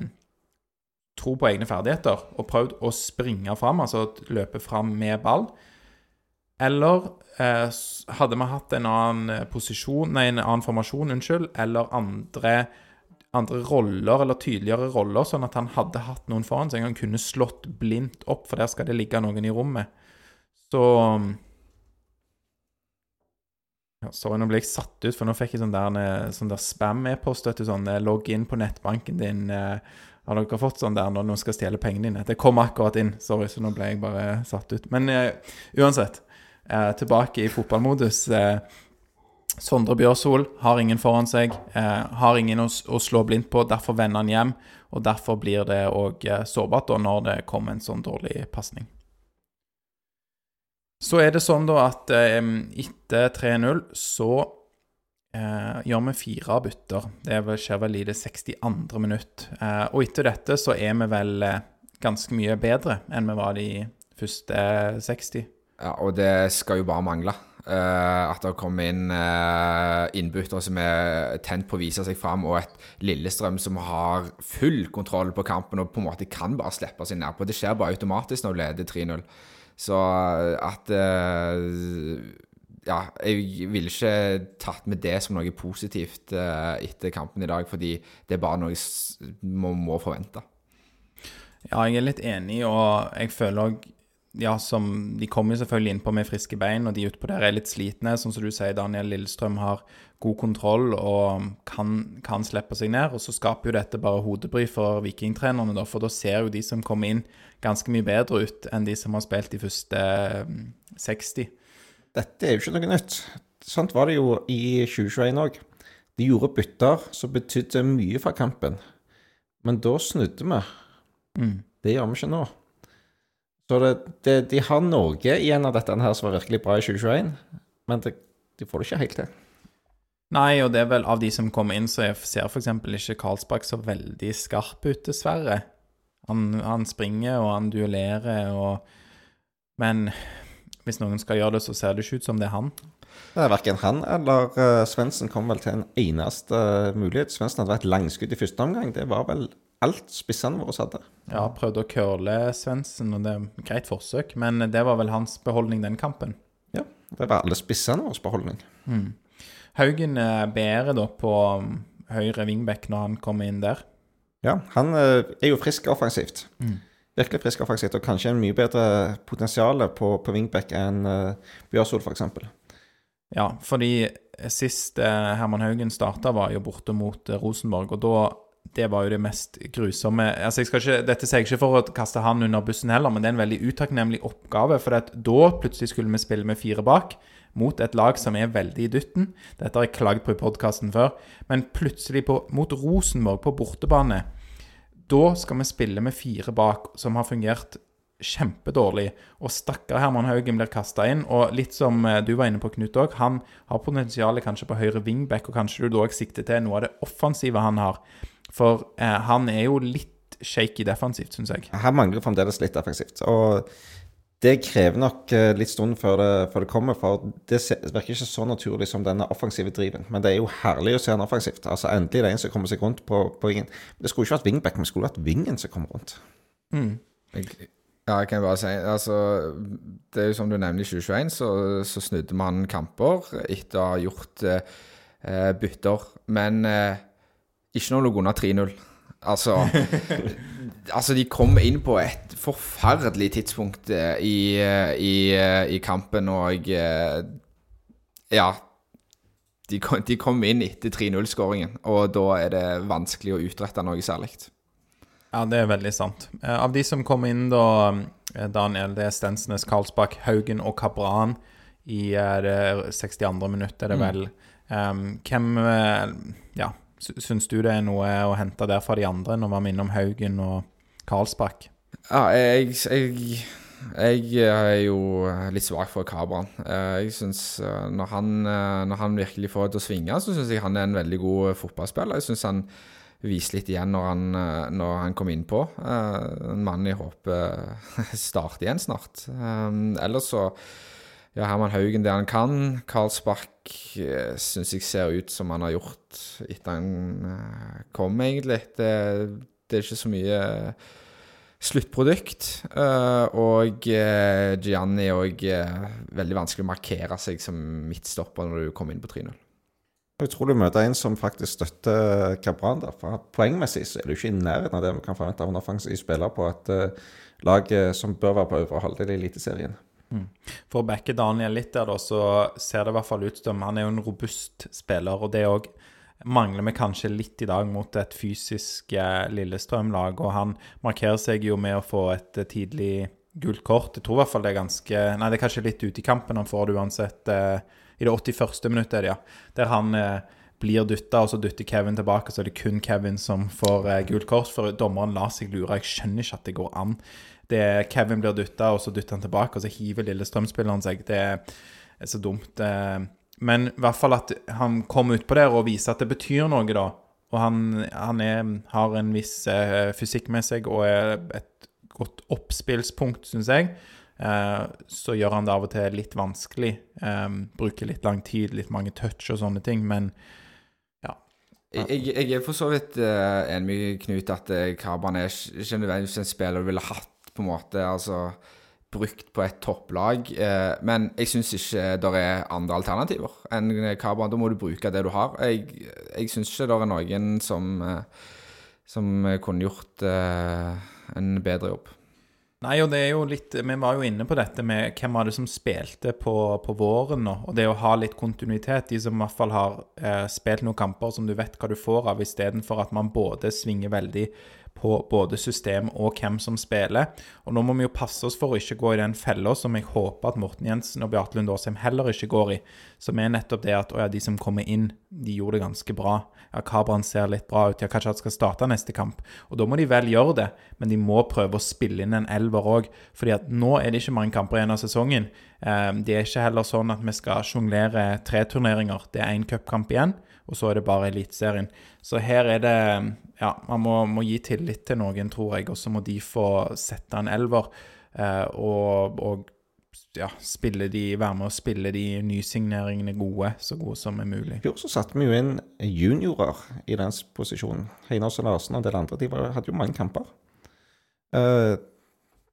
tro på egne ferdigheter og prøvd å springe fram, altså løpe fram med ball. Eller eh, hadde vi hatt en annen eh, posisjon, nei, en annen formasjon, unnskyld, eller andre, andre roller, eller tydeligere roller, sånn at han hadde hatt noen foran seg. Han kunne slått blindt opp, for der skal det ligge noen i rommet. Så Ja, sorry, nå ble jeg satt ut, for nå fikk jeg sånn der, eh, sånn der spam-e-post. sånn eh, Logg inn på nettbanken din. Har dere fått sånn der når noen skal stjele pengene dine? Det kom akkurat inn. Sorry, så nå ble jeg bare satt ut. Men eh, uansett. Eh, tilbake i fotballmodus. Eh, Sondre Bjørsol har ingen foran seg, eh, har ingen å, å slå blindt på. Derfor vender han hjem, og derfor blir det òg eh, sårbart da, når det kommer en sånn dårlig pasning. Så er det sånn da at eh, etter 3-0 så eh, gjør vi fire bytter. Det er skjer vel i det 62. minutt. Eh, og etter dette så er vi vel eh, ganske mye bedre enn vi var de første 60. Ja, og det skal jo bare mangle. Uh, at det kommer inn uh, innbyttere som er tent på å vise seg fram, og et Lillestrøm som har full kontroll på kampen og på en måte kan bare slippe seg nedpå. Det skjer bare automatisk når du leder 3-0. Så eh, at uh, Ja, jeg ville ikke tatt med det som noe positivt etter kampen i dag, fordi det er bare noe man må forvente. Ja, jeg er litt enig, og jeg føler òg ja, som De kommer selvfølgelig innpå med friske bein, og de utpå der er litt slitne. Sånn som du sier, Daniel Lillestrøm har god kontroll og kan, kan slippe seg ned. Og så skaper jo dette bare hodebry for vikingtrenerne, da, for da ser jo de som kommer inn, ganske mye bedre ut enn de som har spilt de første mm, 60. Dette er jo ikke noe nytt. Sånt var det jo i 2021 òg. De gjorde bytter som betydde mye for kampen. Men da snudde vi. Mm. Det gjør vi ikke nå. Så det, det, de har noe igjen av dette her som var virkelig bra i 2021, men det, de får det ikke helt til. Nei, og det er vel av de som kommer inn, så jeg ser f.eks. ikke Karlsbakk så veldig skarp ut, dessverre. Han, han springer og han duellerer og Men hvis noen skal gjøre det, så ser det ikke ut som det er han. Det er Verken han eller uh, Svendsen kom vel til en eneste uh, mulighet. Svendsen hadde vært langskudd i første omgang. Det var vel alt spissene våre hadde. Ja, prøvde å curle Svendsen, og det er greit forsøk, men det var vel hans beholdning den kampen. Ja, det var alle spissene våre beholdning. Haugen er bedre da på um, høyre vingbekk når han kommer inn der. Ja, han uh, er jo frisk offensivt. Virkelig frisk offensivt, og kanskje en mye bedre potensial på, på vingbekk enn uh, Bjørsol, f.eks. Ja, fordi sist eh, Herman Haugen starta, var jo borte mot eh, Rosenborg, og da det var jo det mest grusomme altså ikke, Dette sier jeg ikke for å kaste han under bussen heller, men det er en veldig utakknemlig oppgave. For da plutselig skulle vi spille med fire bak mot et lag som er veldig i dytten. Dette har jeg klagd på i podkasten før. Men plutselig på, mot Rosenborg på bortebane, da skal vi spille med fire bak, som har fungert kjempedårlig. Og stakkar Herman Haugen blir kasta inn. Og litt som eh, du var inne på, Knut òg, han har potensialet kanskje på høyre wingback, og kanskje du da sikter til noe av det offensive han har. For eh, han er jo litt shaky defensivt, syns jeg. Han mangler fremdeles litt defensivt. Og det krever nok eh, litt stund før det, før det kommer, for det virker ikke så naturlig som denne offensive driven. Men det er jo herlig å se han offensivt. Altså Endelig er det en som kommer seg rundt på, på vingen. Det skulle ikke vært wingback, men det skulle vært vingen som kom rundt. Mm. ja, jeg kan bare si altså, Det er jo som du nevner, i 2021 så, så snudde man kamper etter å ha gjort eh, bytter. Men eh, ikke når det lå under 3-0. Altså Altså, de kom inn på et forferdelig tidspunkt eh, i, eh, i, eh, i kampen, og Ja. De kom, de kom inn etter 3-0-skåringen, og da er det vanskelig å utrette noe særlig. Ja, det er veldig sant. Av de som kom inn da, Daniel, det er Stensnes, Karlsbakk, Haugen og Kabran i det 62. minutt, er det vel. Um, hvem Ja, syns du det er noe å hente der fra de andre, når vi er innom Haugen og Karlsbakk? Ja, jeg, jeg, jeg er jo litt svak for Kabran. Eh, Jeg synes eh, når eh, når han virkelig får det til å svinge, så syns jeg han er en veldig god fotballspiller. Jeg syns han viser litt igjen når han, eh, når han kom innpå. Eh, En mann jeg håper starter igjen snart. Eh, Ellers så ja, Herman Haugen det han kan. Karlsbakk uh, syns jeg ser ut som han har gjort etter han eh, kom, egentlig. Det, det er ikke så mye sluttprodukt. eh, og Gianni òg veldig vanskelig å markere seg som midtstopper når du kommer inn på 3-0. Jeg tror du møter en som faktisk støtter Cabran. der, for Poengmessig så er du ikke i nærheten av det vi kan forvente av en offensiv spiller på et lag eh, som bør være på øvre halvdel i Eliteserien. For å backe Daniel litt der, da, så ser det i hvert fall ut som han er jo en robust spiller. Og det òg mangler vi kanskje litt i dag mot et fysisk eh, Lillestrøm-lag. Og han markerer seg jo med å få et eh, tidlig gult kort. Jeg tror i hvert fall det er ganske Nei, det er kanskje litt ute i kampen han får det uansett. Eh, I det 81. minuttet, er det, ja. Der han eh, blir dytta, og så dytter Kevin tilbake, så er det kun Kevin som får eh, gult kort. For dommeren lar seg lure. Jeg skjønner ikke at det går an. Det Kevin blir dytta, og så dytter han tilbake, og så hiver Lillestrøm-spilleren seg. Det er så dumt. eh. Men i hvert fall at han kommer utpå der og viser at det betyr noe, da. Og han, han er, har en viss eh, fysikk med seg og er et godt oppspillspunkt, syns jeg. Eh, så gjør han det av og til litt vanskelig. Bruker litt lang tid, litt mange touch og sånne ting, men. Jeg, jeg er for så vidt uh, enig med Knut at uh, Karban er ikke nødvendigvis en spiller du ville hatt på en måte altså brukt på et topplag. eh, men jeg syns ikke det er andre alternativer enn Carbon. Da må du bruke det du har. Jeg, jeg syns ikke det er noen som, eh, som kunne gjort eh, en bedre jobb. Nei, og det er jo litt Vi var jo inne på dette med hvem var det som spilte på, på våren nå. Og det å ha litt kontinuitet. De som i hvert fall har eh, spilt noen kamper som du vet hva du får av, istedenfor at man både svinger veldig på både system og hvem som spiller. Og nå må vi jo passe oss for å ikke gå i den fella som jeg håper at Morten Jensen og Beate Lund Aasheim heller ikke går i. Som er nettopp det at å ja, de som kommer inn, de gjorde det ganske bra. Ja, Kabran ser litt bra ut. Ja, kanskje han skal starte neste kamp. Og da må de vel gjøre det, men de må prøve å spille inn en elver òg. fordi at nå er det ikke mange kamper igjen av sesongen. Eh, Det er ikke heller sånn at vi skal sjonglere tre turneringer. Det er én cupkamp igjen, og så er det bare Eliteserien. Så her er det Ja, man må, må gi tillit til noen, tror jeg, og så må de få sette en elver. eh, Og, og ja, spille de, være med å spille de nysigneringene gode, så gode som er mulig. I fjor så satte vi jo inn juniorer i den posisjonen. Heinås og Larsen og en del andre. De var, hadde jo mange kamper. Uh,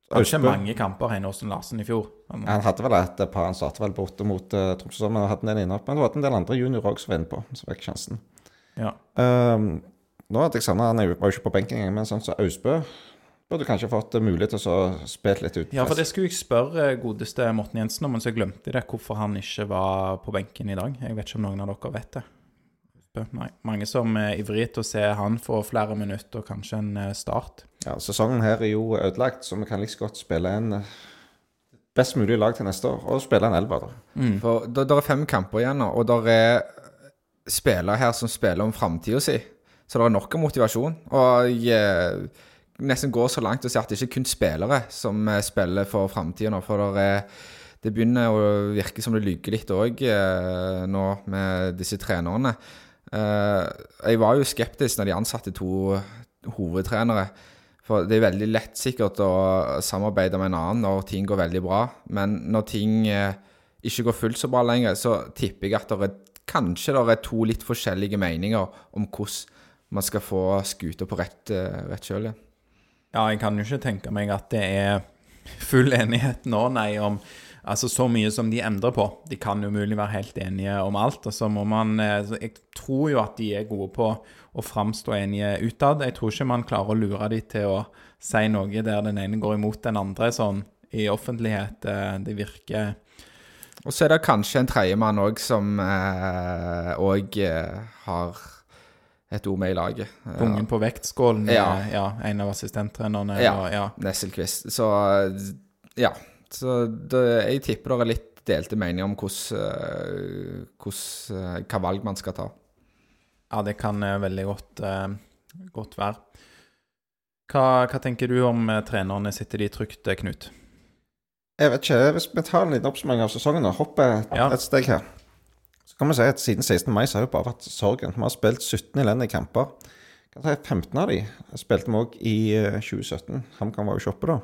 Hadde ikke mange kamper Heinåsen Larsen i fjor. Han, Han hadde vel et par han startet vel borte mot uh, Tromsø, men hadde en del inne. Men det var en del andre juniorer òg som var inne på, som fikk sjansen. ja. Um, nå hadde jeg savna Han var jo ikke på benken engang, men sånn som Austbø burde kanskje fått uh, mulighet til å spille litt ut. ja, for det skulle jeg spørre godeste Morten Jensen om, men så glemte jeg det, hvorfor han ikke var på benken i dag. Jeg vet ikke om noen av dere vet det. Nei. Mange som er ivrige til å se han få flere minutter og kanskje en eh, start. Ja, Sesongen her er jo ødelagt, så vi kan like så godt spille en uh, best mulig lag til neste år, og spille en elver. da. For det er fem kamper igjen nå, og det er spillere her som spiller om framtida si. Så det er nok av motivasjon. Og jeg eh, nesten går så langt å si at det ikke er kun spillere som eh, spiller for framtida nå. For det, er, det begynner å virke som det lyker litt òg eh, nå med disse trenerne. Eh, jeg var jo skeptisk når de ansatte to hovedtrenere. For det er veldig lett sikkert å samarbeide med en annen når ting går veldig bra. Men når ting eh, ikke går fullt så bra lenger, så tipper jeg at det er, kanskje det er to litt forskjellige meninger om hvordan man skal få skuta på rett, eh, rett kjøl igjen. Ja, jeg kan jo ikke tenke meg at det er full enighet nå, nei, om altså så mye som de endrer på. De kan jo mulig være helt enige om alt. Og så må man eh, Jeg tror jo at de er gode på å framstå enige utad. Jeg tror ikke man klarer å lure de til å si noe der den ene går imot den andre sånn i offentlighet. Eh, Det virker Og så er det kanskje en tredjemann òg som òg har et ord med i laget. Eh, Pungen på vektskålen. Ja. eh, ja en av assistenttrenerne. Ja. og- ja. Nesselquist. Så ja. Så det, jeg tipper det er litt delte meninger om hvordan, eh, hvordan, eh, hva valg man skal ta. Ja, det kan eh, veldig godt, godt være. Hva, hva tenker du om trenerne? Sitter de trygt, Knut? Jeg vet ikke, Hvis vi tar en liten oppsummering av sesongen og hopper et, Ja. et steg her, så kan vi si at siden 16. mai så har det bare vært sorgen. Vi har spilt 17 elendige kamper. Kan si 15 av de spilte vi òg i eh, 2017. HamKam var jo ikke oppe da.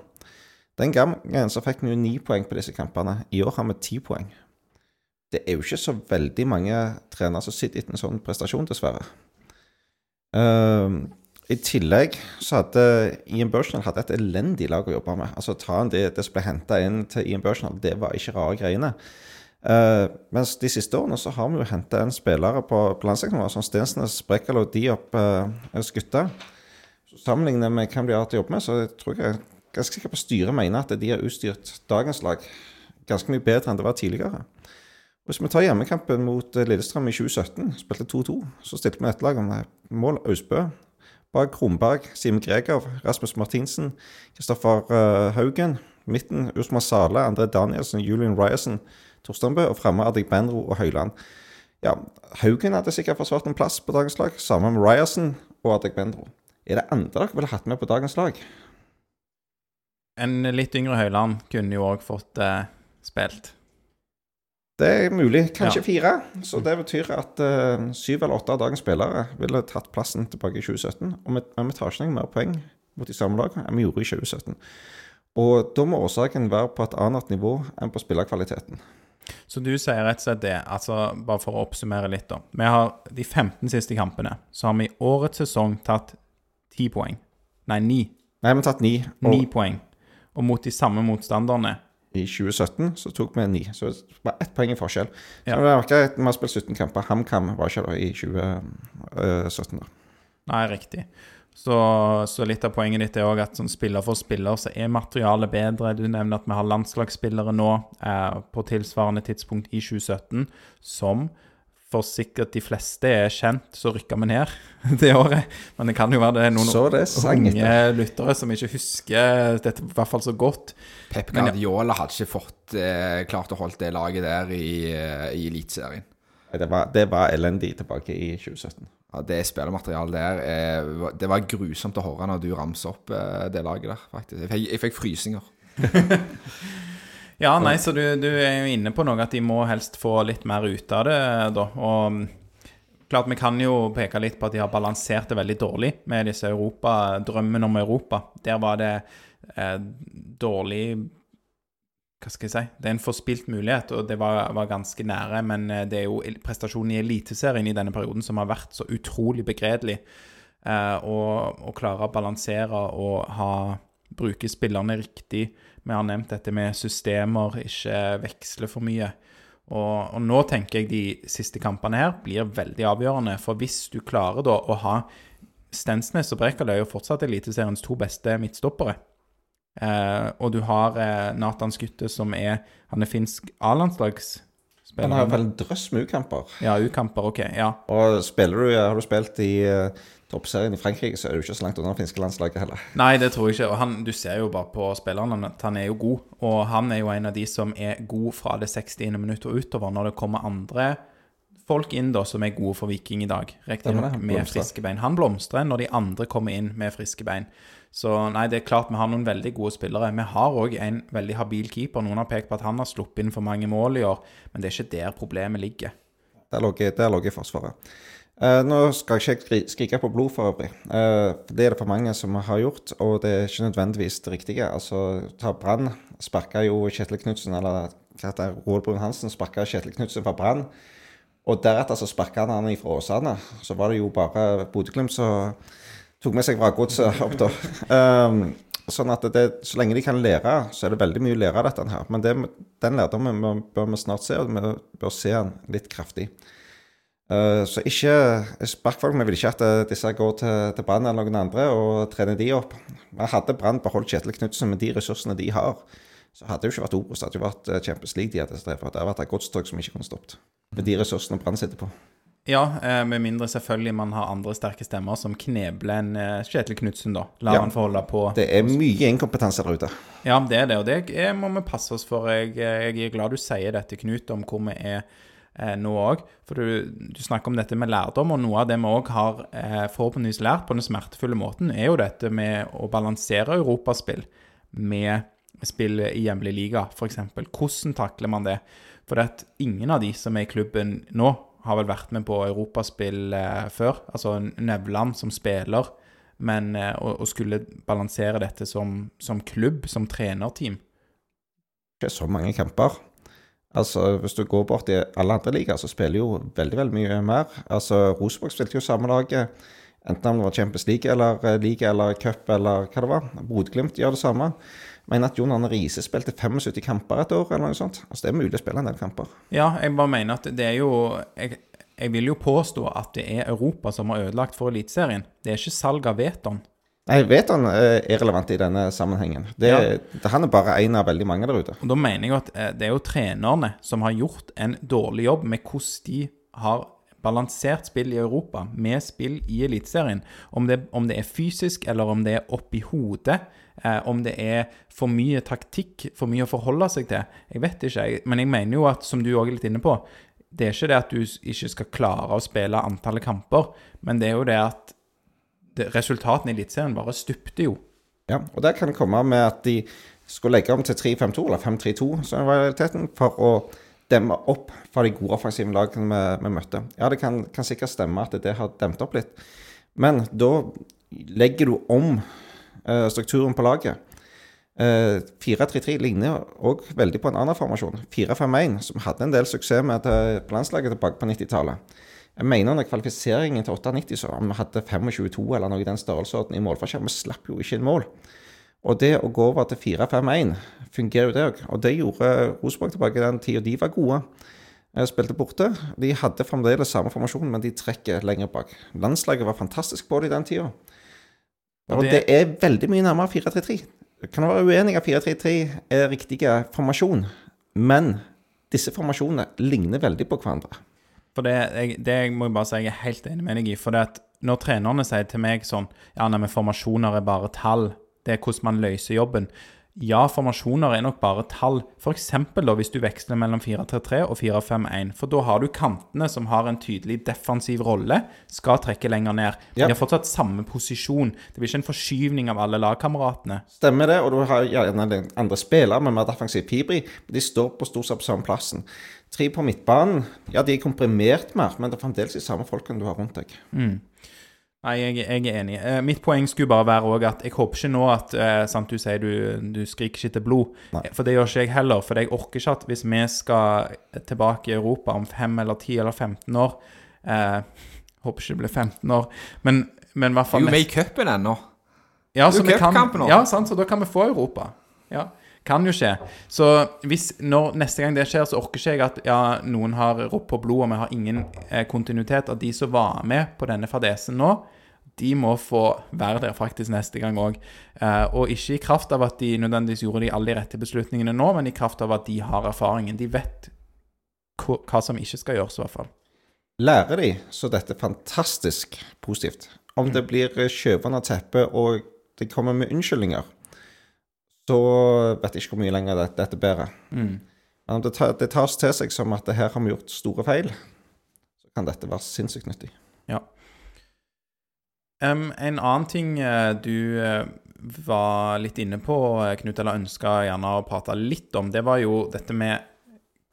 Den gangen så fikk vi jo ni poeng på disse kampene. I år har vi ti poeng. Det er jo ikke så veldig mange trenere som sitter etter en sånn prestasjon, dessverre. Uh, I tillegg så hadde Ian Burchnell hadde et elendig lag å jobbe med. Altså ta en det, det som ble henta inn til Ian Burchnell, det var ikke rare greiene. Uh, mens de siste årene så har vi jo henta en spillere på, landslagsnivå som Stensnes, Brekkalo, Diop, uh, Skutta. Så Sammenlignet med hvem de har hatt å jobbe med, så tror jeg ganske sikker på styret mener at de har utstyrt dagens lag ganske mye bedre enn det var tidligere. Hvis vi tar hjemmekampen mot eh, Lillestrøm i 2017, spilte 2-2, så stilte vi et lag om mål Austbø. Bak Kronberg, Simen Greger, Rasmus Martinsen, Kristoffer uh, Haugen. Midten Usman Sale, André Danielsen, Julian Ryerson, Torstenbø. Og fremme Adik Benro og Høyland. Ja, Haugen hadde sikkert forsvart en plass på dagens lag, sammen med Ryerson og Adik Benro. Er det andre dere ville hatt med på dagens lag? En litt yngre Høyland kunne jo òg fått eh, spilt. Det er mulig. Kanskje ja. fire. Så det betyr at eh, syv eller åtte av dagens spillere ville tatt plassen tilbake i 2017. Og vi, vi tar ikke noe mer poeng mot de samme lagene enn vi gjorde i 2017. Og da må årsaken være på et annet nivå enn på spillerkvaliteten. Så du sier rett og slett det, altså bare for å oppsummere litt, da. Vi har de 15 siste kampene. Så har vi i årets sesong tatt 10 poeng. Nei, 9. Nei, vi har tatt 9. Ni 9 poeng. Og mot de samme motstanderne i 2017 så tok vi 9. Så det var ett poeng i forskjell. Så ja. det var Vi har spilt 17 kamper. HamKam var ikke da i 2017. da. Nei, riktig. Så, så, litt av poenget ditt er òg at som spiller for spiller så er materialet bedre. Du nevner at vi har landslagsspillere nå eh, på tilsvarende tidspunkt i 2017 som for sikkert de fleste er kjent, så rykka vi ned det året. Men det kan jo være det er noen det unge lyttere som ikke husker dette i hvert fall så godt. Pep Guardiola hadde ikke fått eh, klart å holde det laget der i, eh, i Eliteserien. Det var, det var elendig tilbake i 2017. Ja, Det spillermaterialet der eh, Det var grusomt å høre når du ramser opp eh, det laget der, faktisk. Jeg fikk, jeg fikk frysninger. Ja, nei, så du, du, er jo inne på noe at de må helst få litt mer ut av det, da. Og mm, klart vi kan jo peke litt på at de har balansert det veldig dårlig med disse Europa, drømmen om Europa. Der var det eh, dårlig Hva skal jeg si? Det er en forspilt mulighet, og det var, var ganske nære. Men eh, det er jo prestasjonen i Eliteserien i denne perioden som har vært så utrolig begredelig. Eh, å klare å balansere og ha bruke spillerne riktig vi har nevnt dette med systemer, ikke veksle for mye. Og, og, nå tenker jeg de siste kampene her blir veldig avgjørende. For hvis du klarer da å ha Stensnes og Brekal er jo fortsatt Eliteseriens to beste midtstoppere. Eh, og du har eh, Nathan Skutte, som er Han er finsk A-landslagsspiller. Han har vel drøss med U-kamper. Ja, U-kamper, ok. ja. Og spiller du, har du spilt i uh, toppserien i Frankrike, så er du ikke så langt unna det finske landslaget heller. Nei, det tror jeg ikke. Og han, du ser jo bare på spillerne at han er jo god. Og han er jo en av de som er god fra det 60. minutt og utover, når det kommer andre folk inn da som er gode for Viking i dag. Riktignok med friske bein. Han blomstrer når de andre kommer inn med friske bein. Så nei, det er klart vi har noen veldig gode spillere. Vi har òg en veldig habil keeper. Noen har pekt på at han har sluppet inn for mange mål i år, men det er ikke der problemet ligger. Der lå i Forsvaret. Uh, nå skal jeg ikke skrike på blod, for øvrig. Uh, det er det for mange som har gjort, og det er ikke nødvendigvis det riktige. Altså, ta Brann sparka jo Kjetil Knutsen, eller hva heter Roald Brun Hansen sparka Kjetil Knutsen fra Brann. Og deretter så sparka han han fra Åsane. Så var det jo bare Bodø-Glimt som tok med seg vrakgodset opp da. Um, sånn at det, så lenge de kan lære, så er det veldig mye å lære av dette her. Men det, den lærdommen bør vi snart se, og vi bør se den litt kraftig. Uh, så ikke spark folk. Vi vil ikke at uh, disse går til, til Brann eller noen andre og trener de opp. Men hadde Brann beholdt Kjetil Knutsen med de ressursene de har, så hadde det jo ikke vært Obos. Det hadde jo vært uh, Champions League de hadde strevet. Det hadde vært et godstog som ikke kunne stoppet. Med de ressursene Brann sitter på. Ja, med mindre selvfølgelig man har andre sterke stemmer som knebler en Kjetil Knutsen, da. La ja, han få holde på. Det er mye inkompetanse der ute. Ja, det er det, og det må vi passe oss for. Jeg, jeg er glad du sier dette, Knut, om hvor vi er eh, nå òg. For du, du, snakker om dette med lærdom, og noe av det vi òg har eh, forhåpentligvis lært på den smertefulle måten, er jo dette med å balansere europaspill med spill i hjemlig liga, f.eks. Hvordan takler man det? For det at ingen av de som er i klubben nå, har vel vært med på europaspill eh, før. Altså Nevland som spiller, men eh, å, skulle balansere dette som, som klubb, som trenerteam. Ikke så mange kamper. Altså, Hvis du går bort i alle andre ligaer, så spiller jo veldig veldig mye mer. Altså, Rosenborg spilte jo samme laget, enten om det var Champions League eller eh, liga eller cup eller hva det var. Bodø-Glimt gjør det samme. Mener at Jon Arne Riise spilte 75 kamper et år, eller noe sånt. Altså, Det er mulig å spille en del kamper. Ja, jeg bare mener at det er jo Jeg, jeg vil jo påstå at det er Europa som har ødelagt for Eliteserien. Det er ikke salg av Veton. Nei, Veton han er relevant i denne sammenhengen. Det, Ja. det, han er bare en av veldig mange der ute. Og da mener jeg at eh, det er jo trenerne som har gjort en dårlig jobb med hvordan de har balansert spill i Europa med spill i Eliteserien. Om, det- om det er fysisk, eller om det er oppi hodet. Eh, om det er for mye taktikk, for mye å forholde seg til. Jeg vet ikke, jeg. Men jeg mener jo at, som du òg er litt inne på, det er ikke det at du ikke skal klare å spille antallet kamper, men det er jo det at resultatene i Eliteserien bare stupte jo. Ja, og det kan komme med at de skulle legge om til 3-5-2, eller 5-3-2, som var realiteten, for å demme opp for de gode offensive lagene vi, vi møtte. Ja, det kan, kan sikkert stemme at det har demt opp litt, men da legger du om uh, strukturen på laget. Uh, 4-3-3 ligner òg veldig på en annen formasjon, 4-5-1, som hadde en del suksess med til, på landslaget tilbake på 90-tallet. Jeg mener under kvalifiseringen til 98 så vi hadde 25-2 eller noe i den størrelsesorden i målforskjell. Vi slapp jo ikke inn mål. Og det å gå over til 4-5-1 fungerer jo det òg. Og det gjorde Rosenborg tilbake i den tida de var gode. Jeg Spilte borte. De hadde fremdeles samme formasjon, men de trekker lenger bak. Landslaget var fantastisk på det i den tida. Og det- det er veldig mye nærmere 4-3-3. Kan være uenig at 4-3-3 er riktig formasjon, men disse formasjonene ligner veldig på hverandre. For det, jeg, det må jeg bare si jeg er helt enig med deg i. For det at når trenerne sier til meg sånn Ja, nei, men formasjoner er bare tall. Det er hvordan man løser jobben. Ja, formasjoner er nok bare tall. F.eks. hvis du veksler mellom 4-3-3 og 4-5-1. For da har du kantene som har en tydelig defensiv rolle, skal trekke lenger ned. Ja. De har fortsatt samme posisjon. Det blir ikke en forskyvning av alle lagkameratene. Stemmer det, og du har gjerne den andre spillere med mer defensiv pibri. De står på stort sett på samme plassen. Tre på midtbanen, ja, de er komprimert mer, men det er fremdeles de samme folkene du har rundt deg. Nei, jeg, jeg er enig. Eh, mitt poeng skulle bare være også at jeg håper ikke nå at eh, sant, Du sier du, du skriker ikke etter blod. Nei. For det gjør ikke jeg heller. For jeg orker ikke at hvis vi skal tilbake i Europa om 5 eller 10 eller 15 år eh, Håper ikke det blir 15 år, men, men i hvert fall Du er jo med i cupen ennå. ja, er så kan, nå. ja, sant, så da kan vi få Europa. Ja, kan jo skje. Så hvis når neste gang det skjer, så orker ikke jeg at ja, noen har ropt på blod, og vi har ingen eh, kontinuitet. At de som var med på denne fadesen nå, de må få være der faktisk neste gang òg. Eh, og ikke i kraft av at de nødvendigvis gjorde de alle de rette beslutningene nå, men i kraft av at de har erfaringen. De vet hva, som ikke skal gjøres, i hvert fall. Lærer de, så dette er fantastisk positivt. Om det blir eh, skjøvet under teppet og det kommer med unnskyldninger, så vet jeg ikke hvor mye lenger det, dette bærer. Mm. Men om det, ta, det tas til seg som at det her har vi gjort store feil, så kan dette være sinnssykt nyttig. Em, en annen ting eh, du eh, var litt inne på, eh, Knut, eller ønska gjerne å prate litt om, det var jo dette med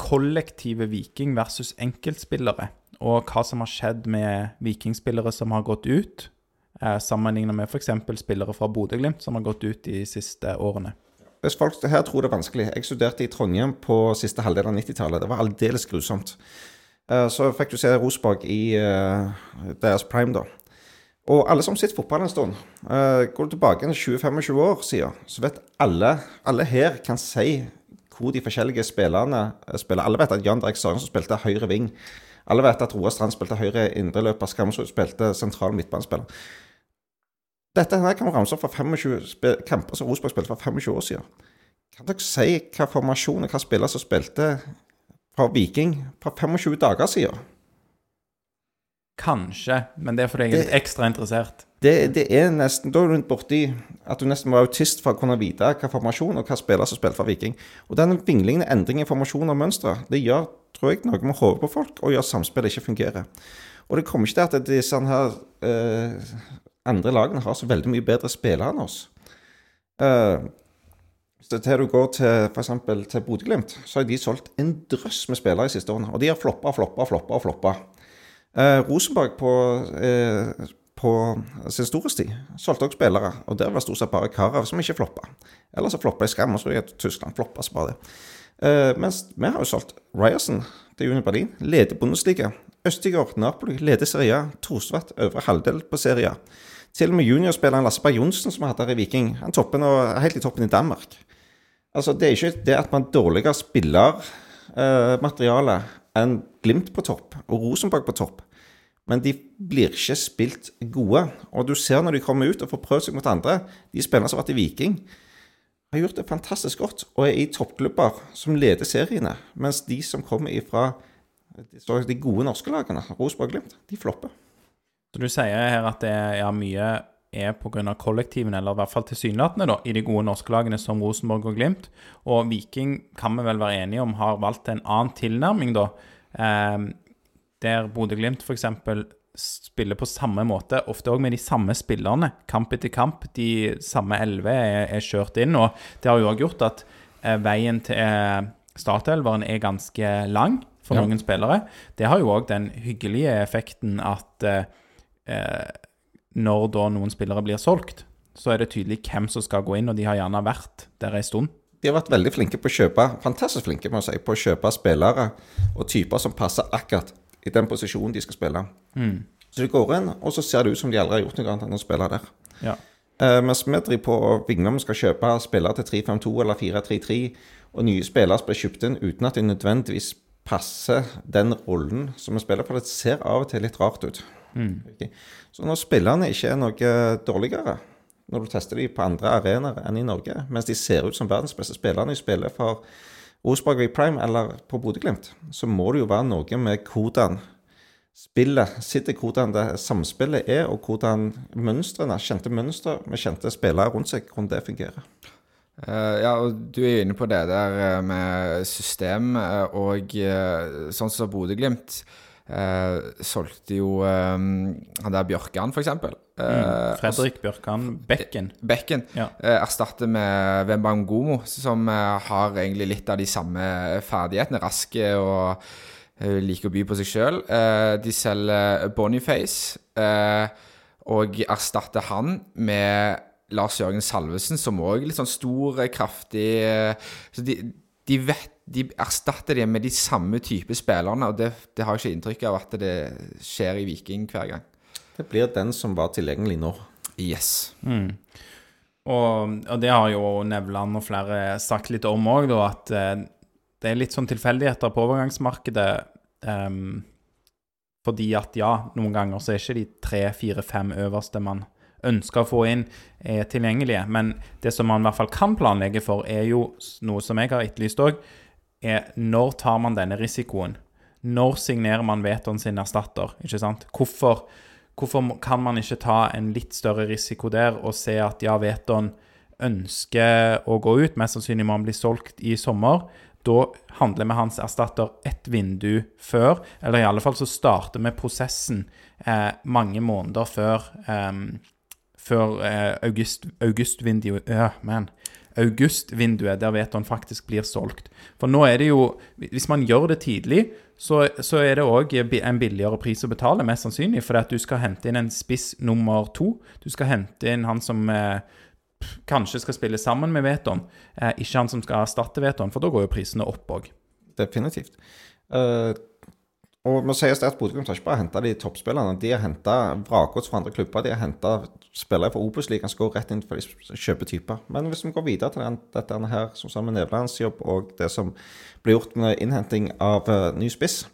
kollektive Viking versus enkeltspillere. Og hva som har skjedd med vikingspillere som har gått ut, eh, sammenlignet med f.eks. spillere fra Bodø-Glimt som har gått ut de siste årene. Hvis folk her tror det er vanskelig Jeg studerte i Trondheim på siste halvdel av 90-tallet. Det var aldeles grusomt. Så fikk du se Rosborg i deres prime, da. Og alle som sitter fotball en stund, uh, går du tilbake en 20-25 år siden, så vet alle Alle her kan si hvor de forskjellige spillerne eh, spiller. Alle vet at Jan Derek Sørensen spilte høyre ving. Alle vet at Roar Strand spilte høyre indreløper. Skamsrud spilte sentral midtbanespiller. Dette her kan ramse opp fra 25 kamper som Rosenborg spilte for 25 år siden. Kan dere si hva formasjon og hva spiller som spilte fra Viking for 25 dager siden? Kanskje, men det er fordi jeg er litt ekstra interessert. Det, det er nesten, Da er du borti at du nesten må være autist for å kunne vite hva formasjon og hva spiller som spiller for Viking. Og den vinglingen, endring i formasjon og mønstre, det gjør tror jeg, noe med hodet på folk og gjør samspillet ikke fungerer. Og det kommer ikke til at disse her eh, andre lagene har så veldig mye bedre spillere enn oss. Eh, til du går til f.eks. til Bodø-Glimt, så har de solgt en drøss med spillere de siste årene. Og de har floppa floppa. og floppa. Eh, Rosenborg på, eh, på sin storhetstid solgte også spillere, og der var stort sett bare Karav som ikke floppa. Ellers så floppa de skam, og så tror Tyskland floppa så bare det. Eh, mens vi har jo solgt Ryerson til Juni Berlin, leder Bundesliga. Østigård, Napoli, leder Serie A. Thorstvedt, øvre halvdel på Serie A. Til og med juniorspilleren Lasse Berg Johnsen, som vi hadde her i Viking, han toppen og, helt i toppen i Danmark. Altså, Det er ikke det at man dårligere spillermateriale enn Glimt på topp og Rosenborg på topp. Men de blir ikke spilt gode. Og du ser når de kommer ut og får prøvd seg mot andre De spillerne som har vært i Viking, har gjort det fantastisk godt og er i toppklubber som leder seriene. Mens de som kommer ifra de gode norske lagene, Rosenborg og Glimt, de flopper. Så du sier her at det er ja, mye er pga. kollektivene, eller i hvert fall tilsynelatende, da, i de gode norske lagene som Rosenborg og Glimt. Og Viking kan vi vel være enige om har valgt en annen tilnærming, da. Eh, der Bodø-Glimt f.eks. spiller på samme måte, ofte òg med de samme spillerne. Kamp etter kamp. De samme elleve er, er, kjørt inn. Og det har jo òg gjort at eh, veien til eh, startelveren er ganske lang for ja. noen spillere. Det har jo òg den hyggelige effekten at eh, eh når da noen spillere blir solgt, så er det tydelig hvem som skal gå inn, og de har gjerne vært der en stund. De har vært veldig flinke på å kjøpe fantastisk flinke må jeg si, på å kjøpe spillere og typer som passer akkurat i den posisjonen de skal spille. Mm. Så de går inn, og så ser det ut som de aldri har gjort noe annet enn å spille der. Ja. Eh, mens vi driver på og vingler om vi skal kjøpe spillere til 3-5-2 eller 4-3-3, og nye spillere blir kjøpt inn uten at de nødvendigvis passer den rollen som vi spiller, for det ser av og til litt rart ut. Mm. Okay. Så når spillerne ikke er noe dårligere, når du tester dem på andre arenaer enn i Norge, mens de ser ut som verdens beste spillere når de spiller for Osborg i Prime eller på Bodø-Glimt, så må det jo være noe med hvordan spillet sitter, hvordan det samspillet er, og hvordan mønstrene, kjente mønstre med kjente spillere rundt seg, hvordan det fungerer. Uh, ja, og du er inne på det der eh, med system, uh, og sånn som Bodø-Glimt eh, solgte jo eh, han der Bjørkan, f.eks. Uh, mm. Fredrik Bjørkan Bekken. Bekken. Ja. Uh, erstatter med Wembangomo, som eh, har egentlig litt av de samme ferdighetene. Raske og eh, liker å by på seg sjøl. de selger Boniface, og erstatter han med Lars Jørgen Salvesen, som òg litt sånn stor, kraftig Så de, de vet de erstatter det med de samme type spillerne, og det, det har jeg ikke inntrykk av at det skjer i Viking hver gang. Det blir den som var tilgjengelig nå. Yes. Mm. Og, og, det har jo Nevland og flere sagt litt om òg, at eh, det er litt sånn tilfeldigheter på overgangsmarkedet. Um, fordi at ja, noen ganger så er ikke de tre, fire, fem øverste man ønsker å få inn, er tilgjengelige. Men det som man i hvert fall kan planlegge for, er jo noe som jeg har etterlyst òg er når tar man denne risikoen? Når signerer man vetoen sin erstatter? ikke sant? Hvorfor, hvorfor, kan man ikke ta en litt større risiko der og se at ja, vetoen ønsker å gå ut? Mest sannsynlig må han bli solgt i sommer. Da handler vi hans erstatter ett vindu før, eller i alle fall så starter vi prosessen eh, mange måneder før, eh, før eh, august, augustvinduet man augustvinduet, der Veton faktisk blir solgt. For nå er det jo Hvis man gjør det tidlig, så, så er det òg en billigere pris å betale, mest sannsynlig. Fordi at du skal hente inn en spiss nummer to. Du skal hente inn han som eh, kanskje skal spille sammen med Veton, eh, ikke han som skal erstatte Veton, for da går jo prisene opp òg. Definitivt. Uh, og må sies det at Bodø Glimt har ikke bare henta de toppspillerne. De har henta vrakgods fra andre klubber. De har henta spillere fra Obos-ligaen som går rett inn for de kjøper typer. Men hvis vi går videre til den, dette her, som sammen med Nevlands jobb og det som ble gjort med innhenting av uh, ny spiss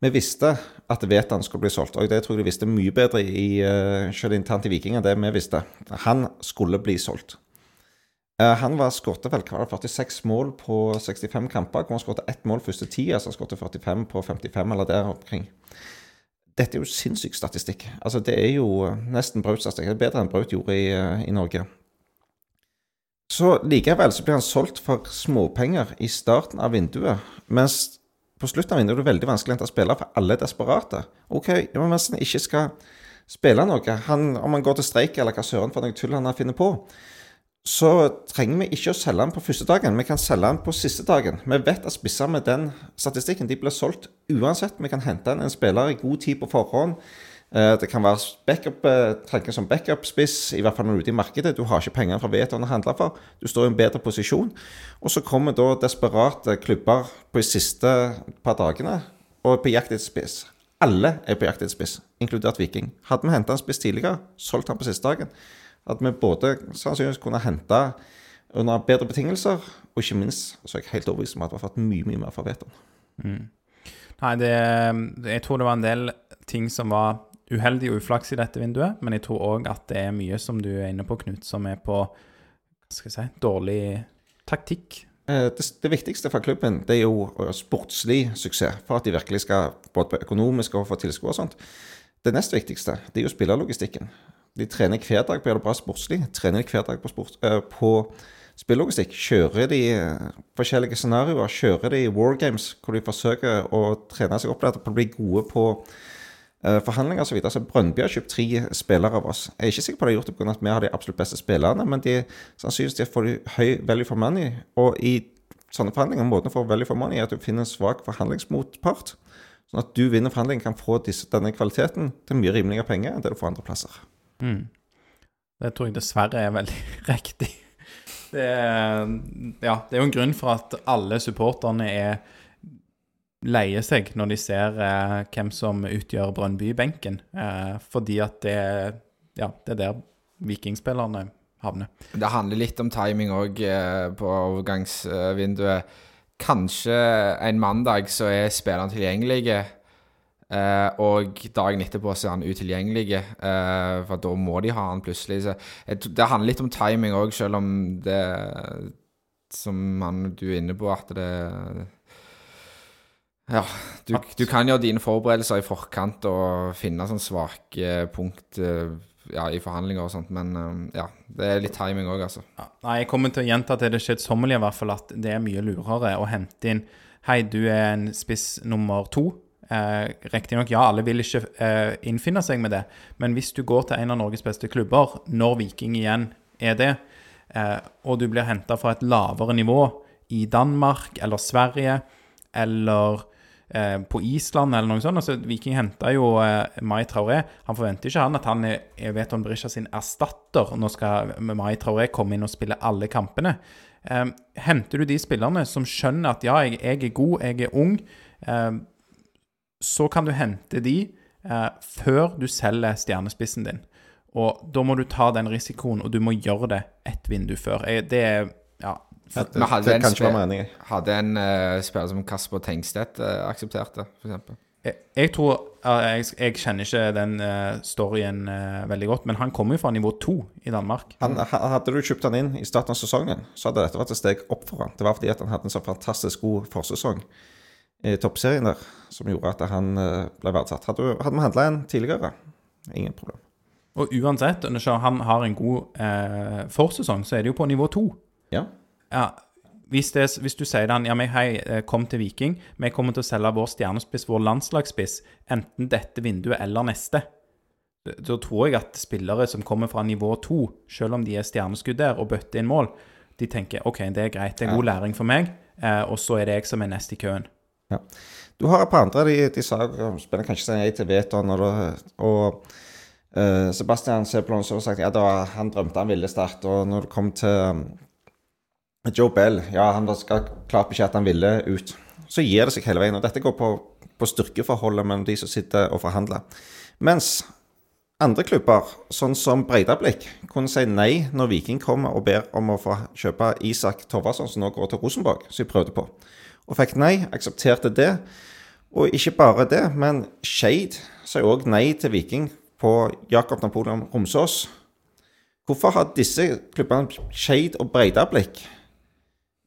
Vi visste at Vetan skulle bli solgt, og det tror jeg de visste mye bedre i, uh, selv internt i Viking enn det vi visste. Han skulle bli solgt. Eh, han var skåret vel 46 mål på 65 kamper. Han skåret ett mål første tida, så han skåret 45 på 55 eller der omkring. Dette er jo sinnssyk statistikk. Altså, det er jo nesten Braut-statistikk. Det er bedre enn Braut gjorde i, eh, i, Norge. Så likevel så blir han solgt for småpenger i starten av vinduet. Mens på slutten av vinduet er det veldig vanskelig å spillere, for alle er desperate. OK, men hvis han ikke skal spille noe, han, om han går til streik eller hva søren for noe tull han har funnet på, så trenger vi ikke å selge den på første dagen. Vi kan selge den på siste dagen. Vi vet at spisser med den statistikken de blir solgt uansett. Vi kan hente inn en spiller i god tid på forhånd. Eh, det kan være backup, tanken trenger som backup-spiss, i hvert fall når du er ute i markedet. Du har ikke penger fra Veton å handle for. Du står i en bedre posisjon. Og så kommer da desperate klubber på de siste par dagene og på jakt etter spiss. Alle er på jakt etter spiss, inkludert Viking. Hadde vi henta en spiss tidligere, solgt han på siste dagen, at vi både sannsynligvis kunne hente under bedre betingelser, og ikke minst så er jeg helt overbevist om at vi har fått mye mye mer for Veton. Mm. Nei, det, jeg tror det var en del ting som var uheldig og uflaks i dette vinduet, men jeg tror òg at det er mye som du er inne på, Knut, som er på skal jeg si, dårlig taktikk. Eh, Det, det viktigste for klubben det er jo eh, sportslig suksess, for at de virkelig skal både på økonomisk og få tilskuere og sånt. Det nest viktigste det er jo spillerlogistikken. De trener hver dag på å gjøre det bra sportslig. Trener de hver dag på, sport, uh, på spillogistikk. Kjører de eh, forskjellige scenarioer. Kjører de wargames hvor de forsøker å trene seg opp til å bli gode på uh, forhandlinger osv. Så, videre. så Brøndby har kjøpt tre spillere av oss. Jeg er ikke sikker på at de har gjort det pga. at vi har de absolutt beste spillerne, men de sannsynligvis de får høy value for money. Og i sånne forhandlinger, måten å få value for money er at du finner en svak forhandlingsmotpart. Sånn at du vinner forhandlingen kan få disse, denne kvaliteten til mye rimeligere penger enn det du får andre plasser. Mm. Det tror jeg dessverre er veldig riktig. Det er, ja, det er jo en grunn for at alle supporterne er leier seg når de ser eh, hvem som utgjør Brønnby-benken, Eh, fordi at det, ja, det er der vikingspillerne havner. Det handler litt om timing òg eh, på overgangsvinduet. Kanskje en mandag så er spillerne tilgjengelige, eh, og dagen etterpå så er han utilgjengelig. uh, for da må de ha han plutselig. Så det handler litt om timing òg, selv om det Som han, du er inne på, at det Ja, du, du kan gjøre dine forberedelser i forkant og finne sånn svake punkt eh, ja, i forhandlinger og sånt, men ja, det er litt timing òg, altså. Ja, jeg kommer til å gjenta til det kjedsommelige, i hvert fall, at det er mye lurere å hente inn Hei, du er en spiss nummer to. Eh, Riktignok, ja, alle vil ikke eh, innfinne seg med det, men hvis du går til en av Norges beste klubber, når Viking igjen er det, eh, og du blir henta fra et lavere nivå i Danmark eller Sverige eller eh, på Island eller noe sånt. Altså, Viking henta jo eh, Mai Traoré. Han forventer ikke han at han er, er Veton Berisha sin erstatter. Nå skal Mai Traoré komme inn og spille alle kampene. Eh, henter du de spillerne som skjønner at ja, jeg, jeg er god, jeg er ung, eh, så kan du hente de eh, før du selger stjernespissen din. Og da må du ta den risikoen, og du må gjøre det ett vindu før. Jeg, det er ja, Vi Men hadde. Hadde en uh, spiller som Kasper Tengstedt uh, aksepterte, det, f.eks.? Jeg, jeg tror uh, jeg, jeg kjenner ikke den eh, storyen eh, veldig godt, men han kommer jo fra nivå to i Danmark. Han, hadde du kjøpt han inn i starten av sesongen, så hadde dette vært et steg opp for han. Det var fordi at han hadde en så fantastisk god forsesong i toppserien der, som gjorde at han eh, ble verdsatt. Hadde, du- hadde vi handla en tidligere, ingen problem. Og uansett, når han har en god eh, forsesong, så er det jo på nivå to. Ja. Ja, hvis, det, hvis du sier til han, ja, men hei, eh, kom til Viking, vi kommer til å selge vår stjernespiss, vår landslagsspiss, enten dette vinduet eller neste. Da tror jeg at spillere som kommer fra nivå to, selv om de er stjerneskudd der og bøtter inn mål, de tenker OK, det er greit, det er god læring for meg, eh, og så er det jeg som er nest i køen. Ja. Du har et par andre de, de sa spiller kanskje si nei til Veton, og, og uh, Sebastian Sebulon har sagt ja, da, han drømte han ville starte. og når det kom til um, Joe Bell, ja, han var klart beskjed at han ville ut. Så gir det seg hele veien, og dette går på, på styrkeforholdet mellom de som sitter og forhandler. Mens andre klubber, sånn som Breidablikk, kunne si nei når Viking kommer og ber om å få kjøpe Isak Torvarsson, som nå går til Rosenborg, som de prøvde på. Og fikk nei, aksepterte det. Og ikke bare det, men Skeid sa òg nei til Viking på Jakob Napoleon Romsås. Hvorfor har disse klubbene, Skeid og Breidablikk,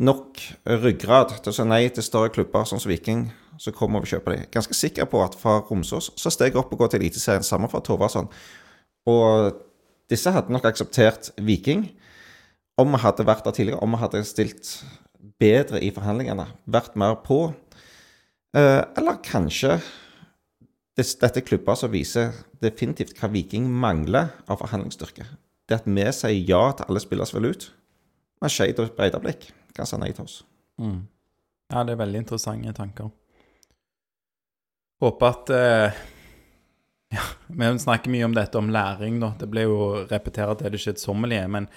nok ryggrad til å si nei til større klubber sånn som Viking, som kommer og kjøper dem? Ganske sikker på at fra Romsås så steg opp og gå til Eliteserien sammen fra Tovarsson. Og disse hadde nok akseptert Viking om vi hadde vært der tidligere, om vi hadde stilt bedre i forhandlingene, vært mer på. Eh, eller kanskje dette er klubber som viser definitivt hva Viking mangler av forhandlingsstyrke. Det at vi sier ja til alle spillere som vil ut, men Skeid og Breidablikk kan si nei til oss. Ja, det er veldig interessante tanker. Håper at eh, Ja, vi snakker mye om dette om læring, da. Det ble jo repetert til det kjedsommelige, men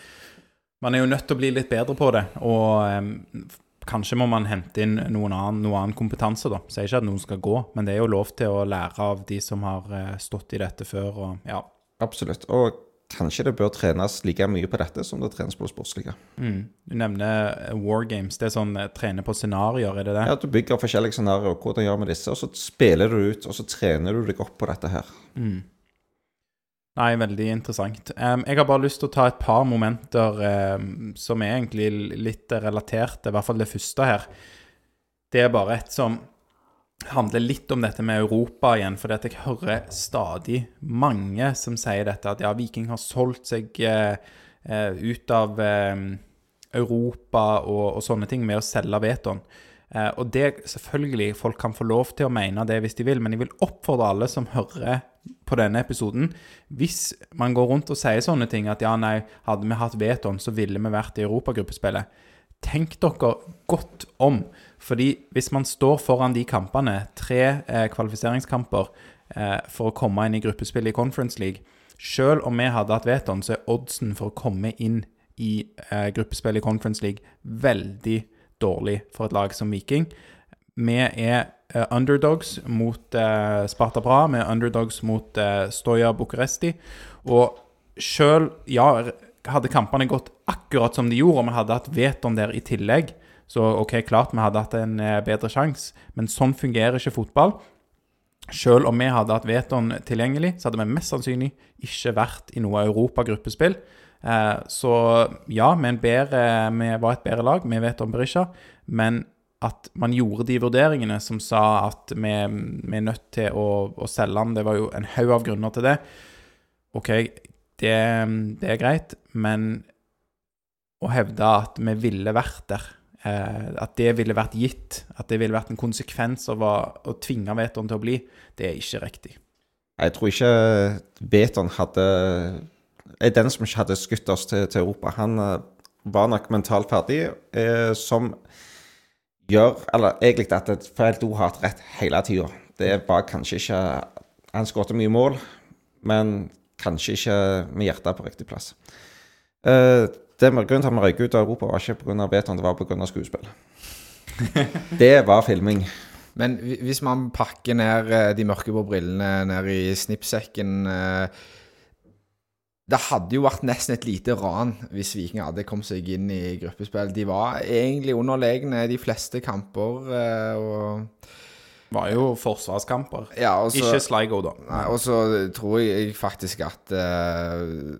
man er jo nødt til å bli litt bedre på det. Og um, kanskje må man hente inn noen annen, noe annen kompetanse, da. Sier ikke at noen skal gå, men det er jo lov til å lære av de som har eh, stått i dette før, og ja. Absolutt. Og kanskje det bør trenes like mye på dette som det trenes på det sportslige. Mm. Du nevner eh, War Games. Det er sånn eh, trene på scenarioer, er det det? Ja, Du bygger forskjellige scenarioer, hvordan gjør vi disse, og så spiller du ut, og så trener du deg opp på dette her. Mm. Nei, veldig interessant. Jeg har bare lyst til å ta et par momenter som er egentlig litt relaterte, i hvert fall det første her. Det er bare et som handler litt om dette med Europa igjen, For jeg hører stadig mange som sier dette, at ja, Viking har solgt seg eh, eh, ut av eh, Europa og, og sånne ting med å selge Veton. Uh, og det selvfølgelig, folk kan få lov til å mene det hvis de vil, men jeg vil oppfordre alle som hører på denne episoden, hvis man går rundt og sier sånne ting, at ja, nei, hadde vi hatt Veton, så ville vi vært i europagruppespillet. Tenk dere godt om. Fordi hvis man står foran de kampene, tre eh, kvalifiseringskamper eh, for å komme inn i gruppespillet i Conference League Selv om vi hadde hatt Veton, så er oddsen for å komme inn i eh, gruppespillet i Conference League veldig dårlig for et lag som Viking. Vi er underdogs mot eh, Sparta Bra, er underdogs mot eh, Stoja Bucuresti. Og sjøl, ja, hadde kampene gått akkurat som de gjorde, og vi hadde hatt Veton der i tillegg, så OK, klart vi hadde hatt en eh, bedre sjanse, men sånn fungerer ikke fotball. Selv om vi hadde hatt Veton tilgjengelig, så hadde vi mest sannsynlig ikke vært i noe europagruppespill. Eh, så ja, vi, bedre, vi var et bedre lag, vi vet om Berisha, men at man gjorde de vurderingene som sa at vi, vi er nødt til å, å selge den, det var jo en haug av grunner til det. OK, det, det er greit, men å hevde at vi ville vært der, eh, at det ville vært gitt, at det ville vært en konsekvens av å, å tvinge Veton til å bli, det er ikke riktig. Jeg tror ikke Veton hadde er den som ikke hadde skutt oss til, til Europa. Han eh, var nok mentalt ferdig, eh, som gjør Eller egentlig at Feldo har hatt rett hele tida. Det var kanskje ikke Han skåret mye mål, men kanskje ikke med hjertet på riktig plass. Uh, det Grunnen til at vi røyk ut av Europa, var ikke pga. Beton, det var pga. skuespill. det var filming. Men hvis man pakker ned de de mørkeblå brillene ned i snippsekken eh, Det hadde jo vært nesten et lite ran hvis Viking hadde kommet seg inn i gruppespill. De var egentlig underlegne de fleste kamper. eh, og var jo forsvarskamper. ja, også, Ikke Sligo, da. Nei, og så tror jeg faktisk at uh,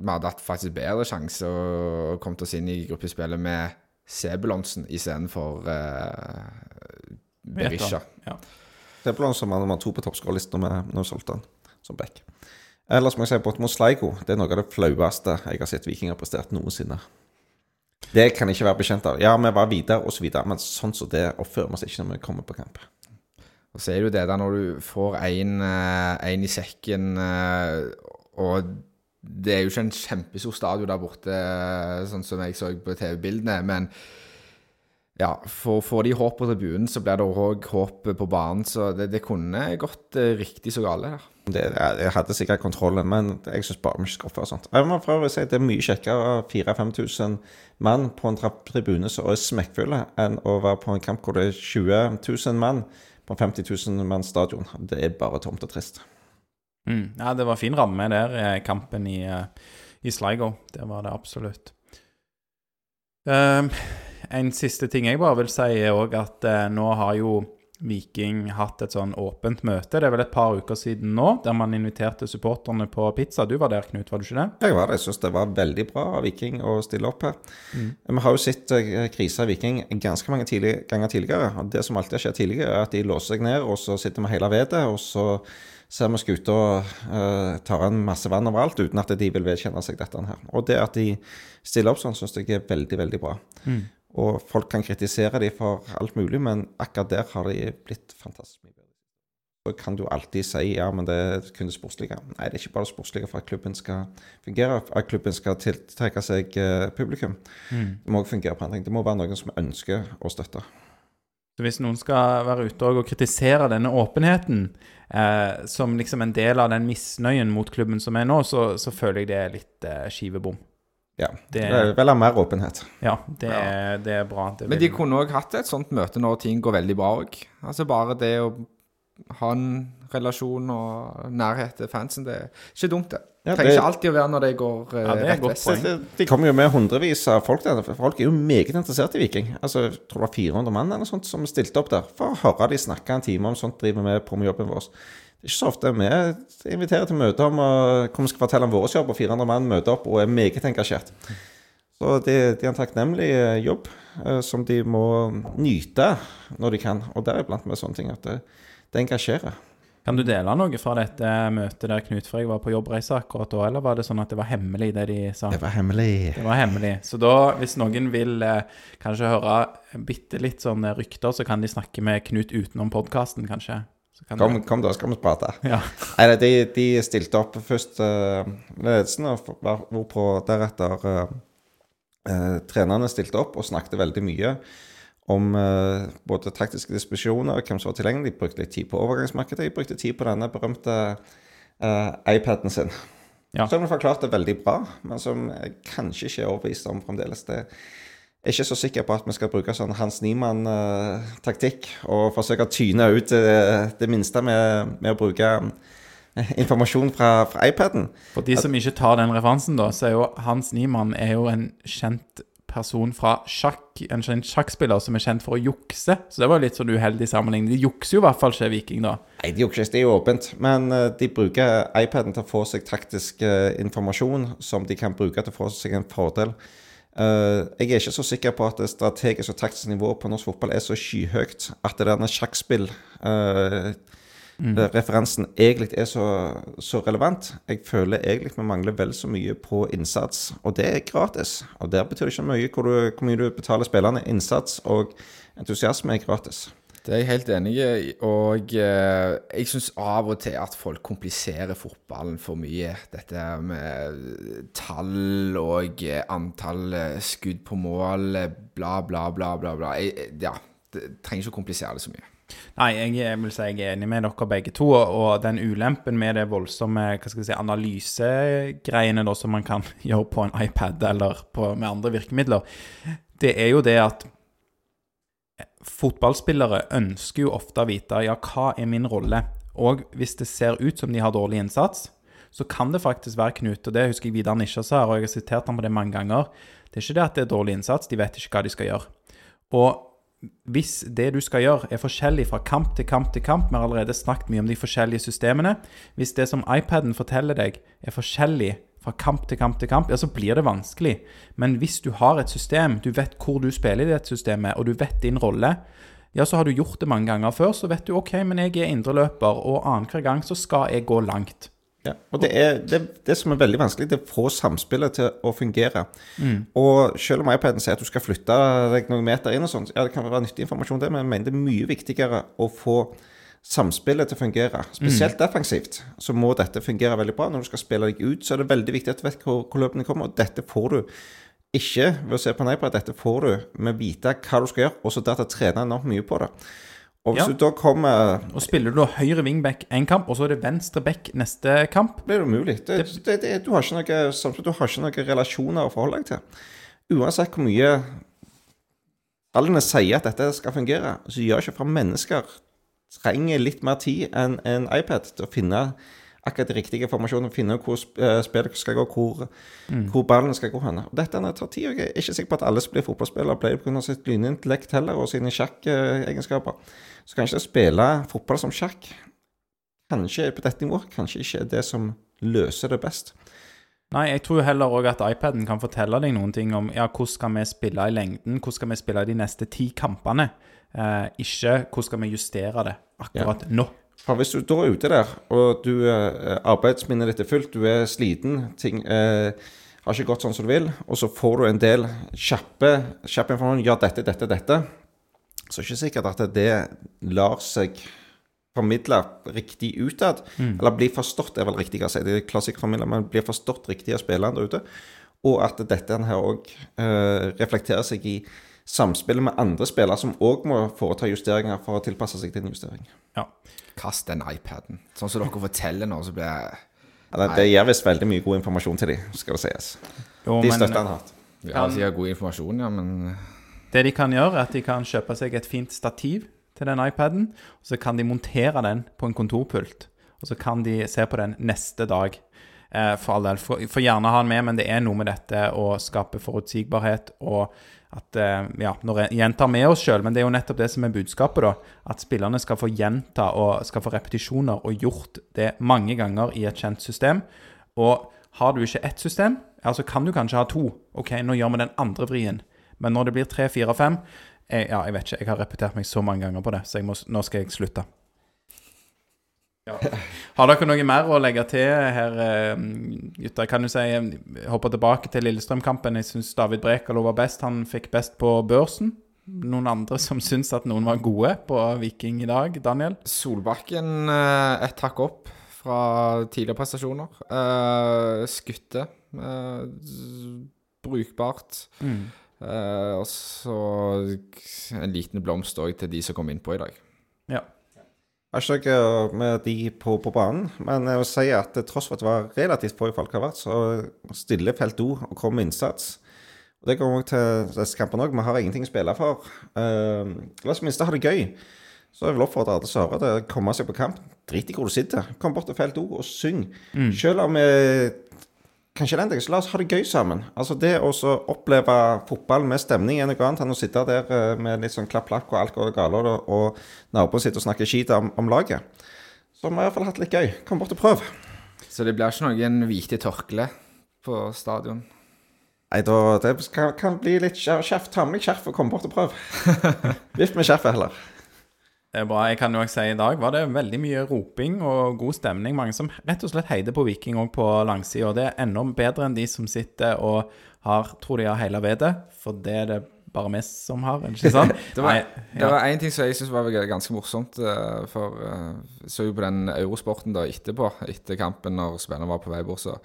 vi hadde hatt faktisk bedre sjanse å komme oss inn i gruppespillet med Sebulonsen istedenfor uh, Berisha. Ja. Som var nummer to på toppskårerlista når vi solgte han som back. Ellers må jeg si bortimot Sligo. Det er noe av det flaueste jeg har sett Vikinger prestert noensinne. Det kan jeg ikke være bekjent av. Ja, vi var videre og så men sånn som det oppfører vi oss ikke når vi kommer på kamp. Og så er det jo det der når du får en, eh, i sekken, eh, og det er jo ikke en kjempestor stadion der borte, eh, sånn som jeg så på TV-bildene, men ja, for får de håp på tribunen, så blir det òg håp på banen, så det, det kunne gått riktig så gale her. Det, jeg hadde sikkert kontrollen, men jeg syns bare vi skal oppføre sånt. Jeg må for si Det er mye kjekkere å ha 4000-5000 mann på en tribune som er smekkfulle, enn å være på en kamp hvor det er 20 000 mann på en 50 000 manns stadion. Det er bare tomt og trist. Mm. ja, det var fin ramme der, kampen i, eh, i Sligo. Det var det absolutt. Um, en siste ting jeg bare vil si, er òg at uh, nå har jo Viking hatt et sånn åpent møte. Det er vel et par uker siden nå, der man inviterte supporterne på pizza. Du var der, Knut, var du ikke det? Jeg var det. Jeg syns det var veldig bra av Viking å stille opp her. Vi har jo sett eh, kriser i Viking ganske mange tidlig, ganger tidligere. og Det som alltid har skjedd tidligere, er at de låser seg ned, og så sitter vi hele vedet, og så ser vi skuta uh, tar en masse vann overalt uten at de vil vedkjenne seg dette her. Og det at de stiller opp sånn, syns jeg er veldig, veldig bra. Og folk kan kritisere dem for alt mulig, men akkurat der har de blitt fantastisk mye bedre. Så kan du alltid si ja, men det er kun det sportslige. Nei, det er ikke bare det sportslige for at klubben skal fungere, at klubben skal tiltrekke seg publikum. publikum. Det må også fungere på andre ting. Det må være noen som ønsker å støtte. Så hvis noen skal være ute og kritisere denne åpenheten eh, som liksom en del av den misnøyen mot klubben som er nå, så, så føler jeg det er litt eh, skivebom. Ja, Det- det Vel ha mer åpenhet. Ja, det, Er, det er bra. Det Men vil- de kunne òg hatt et sånt møte når ting går veldig bra òg. Altså bare det å ha en relasjon og nærhet til fansen. Det er ikke dumt, det. Ja, Trenger ikke alltid å være når det går eh, Ja, det rett vest. Det- det- De kommer jo med hundrevis av folk der. Folk er jo meget interessert i Viking. Altså, Jeg tror det var 400 mann eller sånt som stilte opp der for å høre de snakke en time om sånt driver vi med på med jobben vår. Det er ikke så ofte vi inviterer til møte om hvor vi skal fortelle om vår jobb, og 400 mann møter opp og er meget engasjert. Så det, det er en takknemlig eh, jobb eh, som de må nyte når de kan. Og deriblant med sånne ting at det, det engasjerer. Kan du dele noe fra dette møtet der Knut Frøy var på jobbreise akkurat da, eller var det sånn at det var hemmelig, det de sa? Det var hemmelig. Det var hemmelig. Så da, hvis noen vil eh, kanskje høre bitte litt sånne rykter, så kan de snakke med Knut utenom podkasten, kanskje. Så kan Kom, du- kom da, skal vi prate. Ja. Nei, de, de stilte opp først uh, ledelsen, og var- hvorpå deretter uh, trenerne stilte opp og snakket veldig mye om uh, både taktiske disposisjoner og hvem som var tilgjengelig. De brukte litt tid på overgangsmarkedet. De brukte tid på denne berømte uh, iPaden sin. Ja. Som de forklarte veldig bra, men som jeg kanskje ikke er overbevist om fremdeles. Det er ikke så sikker på at vi skal bruke sånn Hans Niemann-taktikk og forsøke å tyne ut eh, det minste med, med å bruke eh, informasjon fra, fra iPaden. For de som ikke tar den referansen, da, så er jo Hans Niemann er jo en kjent person fra sjakk, en kjent sjakkspiller som er kjent for å jukse. Så det var litt sånn uheldig sammenligning. De jukser jo i hvert fall ikke Viking, da. Nei, de jukser ikke det, er jo åpent. Men eh, de bruker iPaden til å få seg taktisk eh, informasjon som de kan bruke til å få seg en fordel. Eh, jeg er ikke så sikker på at det strategiske og taktiske nivået på norsk fotball er så skyhøyt at det derne sjakkspill eh, det- Referansen egentlig er så, så relevant. Jeg føler egentlig vi mangler vel så mye på innsats, og det er gratis. Og der betyr det ikke mye hvor, du, hvor mye du betaler spillerne. Innsats og entusiasme er gratis. Det er jeg helt enig i, og eh, jeg syns av og til at folk kompliserer fotballen for mye. Dette med tall og eh, antall eh, skudd på mål, eh, bla, bla, bla, bla. bla. Jeg, eh, ja, det trenger ikke å komplisere det så mye. Nei, jeg vil si jeg er enig med dere begge to. Og den ulempen med det voldsomme hva skal si, analysegreiene da, som man kan gjøre på en iPad eller på, med andre virkemidler, det er jo det at fotballspillere ønsker jo ofte å vite ja, hva er min rolle. Og hvis det ser ut som de har dårlig innsats, så kan det faktisk være Knut. Og det husker jeg Vidar Nisja sa, og jeg har sitert ham på det mange ganger. Det er ikke det at det er dårlig innsats, de vet ikke hva de skal gjøre. Og hvis det du skal gjøre er forskjellig fra kamp til kamp til kamp, vi har allerede snakket mye om de forskjellige systemene, hvis det som iPaden forteller deg er forskjellig fra kamp til kamp til kamp, ja, så blir det vanskelig. Men hvis du har et system, du vet hvor du spiller i det systemet, og du vet din rolle, ja, så har du gjort det mange ganger før, så vet du ok, men jeg er indreløper, og annenhver gang så skal jeg gå langt. Ja, og det er det, det som er veldig vanskelig, det er å få samspillet til å fungere. Og selv om iPaden sier at du skal flytte deg noen meter inn og sånn, ja, det kan være nyttig informasjon det, men jeg mener det er mye viktigere å få samspillet til å fungere. Spesielt defensivt så må dette fungere veldig bra. Når du skal spille deg ut, så er det veldig viktig at du vet hvor, hvor løpene kommer, og dette får du ikke ved å se på en iPad. Dette får du med å vite hva du skal gjøre, og så der til å trene enormt mye på det. Og hvis Ja. du da kommer Og spiller du da høyre wingback én kamp, og så er det venstre back neste kamp, blir det umulig. Det, det, det, du, har ikke noe, samtidig, du har ikke noen relasjoner å forholde deg til. Uansett hvor mye tallene sier at dette skal fungere, så gjør ikke fra mennesker trenger litt mer tid enn en iPad til å finne akkurat de riktige formasjonene, finne ut hvor eh, spillet skal gå, hvor, hvor ballen skal gå hen. Dette tar tid. og Jeg er ikke sikker på at alle som blir fotballspillere, det pga. sitt lynintellekt heller, og sine sjakkegenskaper. Så kanskje det å spille fotball som sjakk kanskje på dette nivået kanskje ikke er det som løser det best. Nei, jeg tror heller òg at iPaden kan fortelle deg noen ting om ja, hvordan skal vi spille i lengden, hvordan skal vi spille de neste ti kampene. Eh, ikke hvordan skal vi justere det akkurat nå. For hvis du da er ute der, og du, eh, arbeidsminnet ditt er fullt, du er sliten, ting eh, har ikke gått sånn som du vil, og så får du en del kjappe, kjappe informasjon, ja, dette, dette, dette, så er det ikke sikkert at det lar seg formidle riktig utad, eller bli forstått er vel riktig å si, det er klassisk men blir forstått riktig av spillerne der ute, og at dette her også eh, reflekterer seg i samspillet med andre spillere som også må foreta justeringer for å tilpasse seg til en justering. Ja. Kast den iPaden. Sånn som dere forteller nå, så blir jeg ja, det gir visst veldig mye god informasjon til dem, skal det sies. Jo, De støtter han hardt. Ja, sikkert god informasjon, ja, men det de kan gjøre, er at de kan kjøpe seg et fint stativ til den iPaden, og så kan de montere den på en kontorpult. Og så kan de se på den neste dag. Eh, for all del. For, for gjerne ha den med, men det er noe med dette å skape forutsigbarhet og at eh, Ja, når jeg gjentar med oss sjøl, men det er jo nettopp det som er budskapet, da. At spillerne skal få gjenta og skal få repetisjoner og gjort det mange ganger i et kjent system. Og har du ikke ett system, altså kan du kanskje ha to. OK, nå gjør vi den andre vrien. Men når det blir tre, fire, fem Ja, jeg vet ikke. Jeg har repetert meg så mange ganger på det, så må, nå skal jeg slutte. Ja. Har dere noe mer å legge til her, eh, gutter? Kan du si Hoppe tilbake til Lillestrøm-kampen. Jeg syns David Brekalo var best. Han fikk best på børsen. Noen andre som syns at noen var gode på Viking i dag? Daniel? Solbakken eh, et hakk opp fra tidligere prestasjoner. Skutte. Brukbart. Mm. Og så en liten blomst òg til de som kom innpå i dag. Ja. Jeg har ikke med de på, på banen, men jeg vil si at tross for at det var relativt få i folk har vært, så stille felt O og kommer med innsats. Og Det kommer også til disse kampene òg. Vi har ingenting å spille for. Uh, la oss minst ha det gøy. Så jeg vil oppfordre alle som hører det, komme seg på kamp. Drit i hvor du sitter. Kom bort til felt O og syng. Selv om vi kanskje elendige, så la oss ha det gøy sammen. Altså Det å oppleve fotball med stemning er noe annet enn å sitte der eh, med litt sånn klapp-klapp og alt går galt, og, og naboen sitter og snakker skit om, om laget. Så vi har i hvert fall hatt litt gøy. Kom bort og prøv. Så det blir ikke noen hvite tørkle på stadion? Nei, da, det kan, kan bli litt skjerf. Ta med deg skjerf og kom bort og prøv. Vift med skjerfet heller. Det er bra. Jeg kan jo også si I dag var det veldig mye roping og god stemning. Mange som rett og slett heider på Viking òg på langsida. Det er enda bedre enn de som sitter og har, tror de har hele vedet. For det er det bare vi som har, ikke sant? Det var, én ja. ting som jeg syns var ganske morsomt. eh, For jeg så jo på den eurosporten da etterpå, etter kampen, når spillerne var på vei bort, så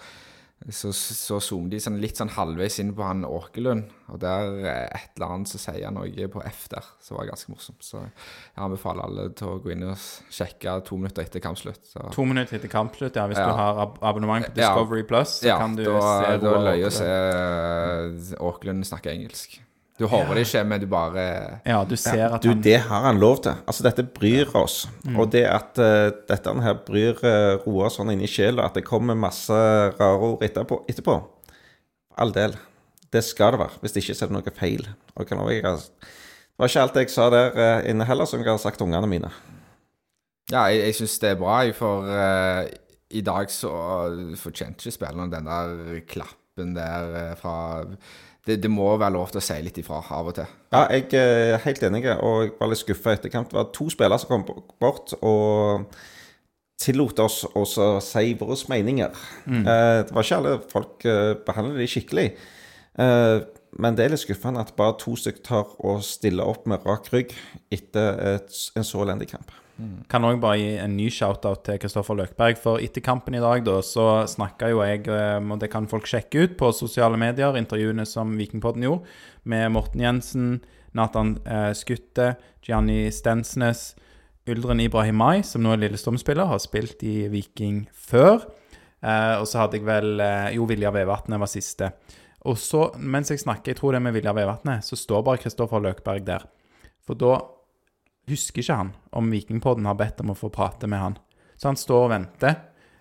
så, så zoomer de sånn litt sånn halvveis inn på han Åkerlund. Og der eh, et eller annet så sier han noe på F der, som var ganske morsomt. Så jeg anbefaler alle til å gå inn og sjekke to minutter etter kampslutt. Så. To minutter etter kampslutt, ja. Hvis Ja. du har ab abonnement på Ja. Discovery Plus, så Ja, kan du da, se da Roar løy å se eh, Åkerlund snakke engelsk. Du håper det ikke, men du bare Ja, du ser at Du, han det har han lov til. Altså, dette bryr oss. Og det at uh, dette her bryr uh, Roar sånn inni sjela, at det kommer masse rare ord etterpå, etterpå all del. Det skal det være. Hvis det ikke så er det noe feil. Og kan også, jeg, har- det var ikke alt jeg sa der uh, inne heller, som jeg har sagt til ungene mine. Ja, jeg, jeg syns det er bra, for uh, i dag så fortjente ikke spillerne den der klappen der fra det, det må være lov til å si litt ifra av og til. Ja, jeg er helt enig, og jeg var litt skuffa etter kamp. Det var to spillere som kom bort og tillot oss å si våre meninger. Eh, det var ikke alle folk behandlet behandler de skikkelig. Eh, men det er litt skuffende at bare to stykker tar og stiller opp med rak rygg etter et, en så elendig kamp. Kan òg bare gi en ny shout-out til Kristoffer Løkberg. For etter kampen i dag, da, så snakka jo jeg, eh, og det kan folk sjekke ut på sosiale medier, intervjuene som Vikingpodden gjorde, med Morten Jensen, Nathan eh, Skutte, Gianni Stensnes, Uldren Ibrahimai, som nå er Lillestrøm-spiller, har spilt i Viking før. Eh, og så hadde jeg vel eh, Jo, Vilja Vevatnet var siste. Og så, mens jeg snakker, jeg tror det er med Vilja Vevatnet, så står bare Kristoffer Løkberg der. For da husker ikke han om Vikingpodden har bedt om å få prate med han. Så han står og venter.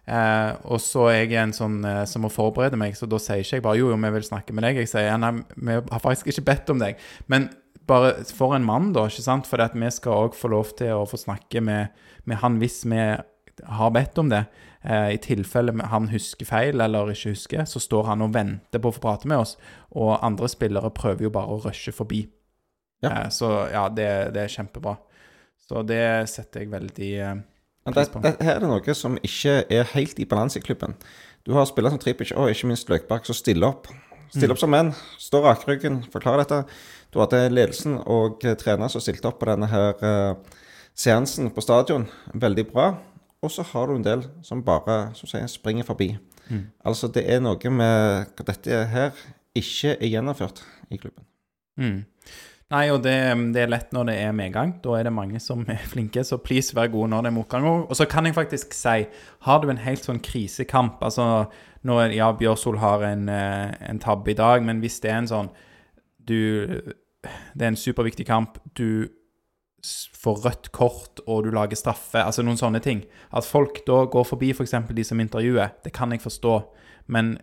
Eh, og så er jeg en sånn eh, som må forberede meg, så da sier ikke jeg bare jo, jo, vi vil snakke med deg. Jeg sier nei, vi har faktisk ikke bedt om deg. Men bare for en mann, da, ikke sant? For vi skal òg få lov til å få snakke med, med han hvis vi har bedt om det. Eh, I tilfelle han husker feil eller ikke husker, så står han og venter på å få prate med oss. Og andre spillere prøver jo bare å rushe forbi. Ja. Eh, så ja, det, det er kjempebra. Så det setter jeg veldig eh, pris på. det, her er det noe som ikke er helt i balanse i klubben. Du har spillere som Tripic og ikke minst Løkberg som stiller opp. Stiller opp som menn, står rakryggen, forklarer dette. Du hadde ledelsen og eh, trener som stilte opp på denne her uh, seansen på stadion. Veldig bra. Og så har du en del som bare som sier, springer forbi. Altså det er noe med dette her ikke er gjennomført i klubben. Mm. Nei, og det, det er lett når det er medgang. Da er det mange som er flinke, så please, vær god når det er motgang òg. Og så kan jeg faktisk si, har du en helt sånn krisekamp Altså, nå Ja, Bjørsol har en, eh, en tabbe i dag, men hvis det er en sånn Du Det er en superviktig kamp. Du får rødt kort og du lager straffe, altså noen sånne ting. At folk da går forbi f.eks. de som intervjuer, det kan jeg forstå. Men,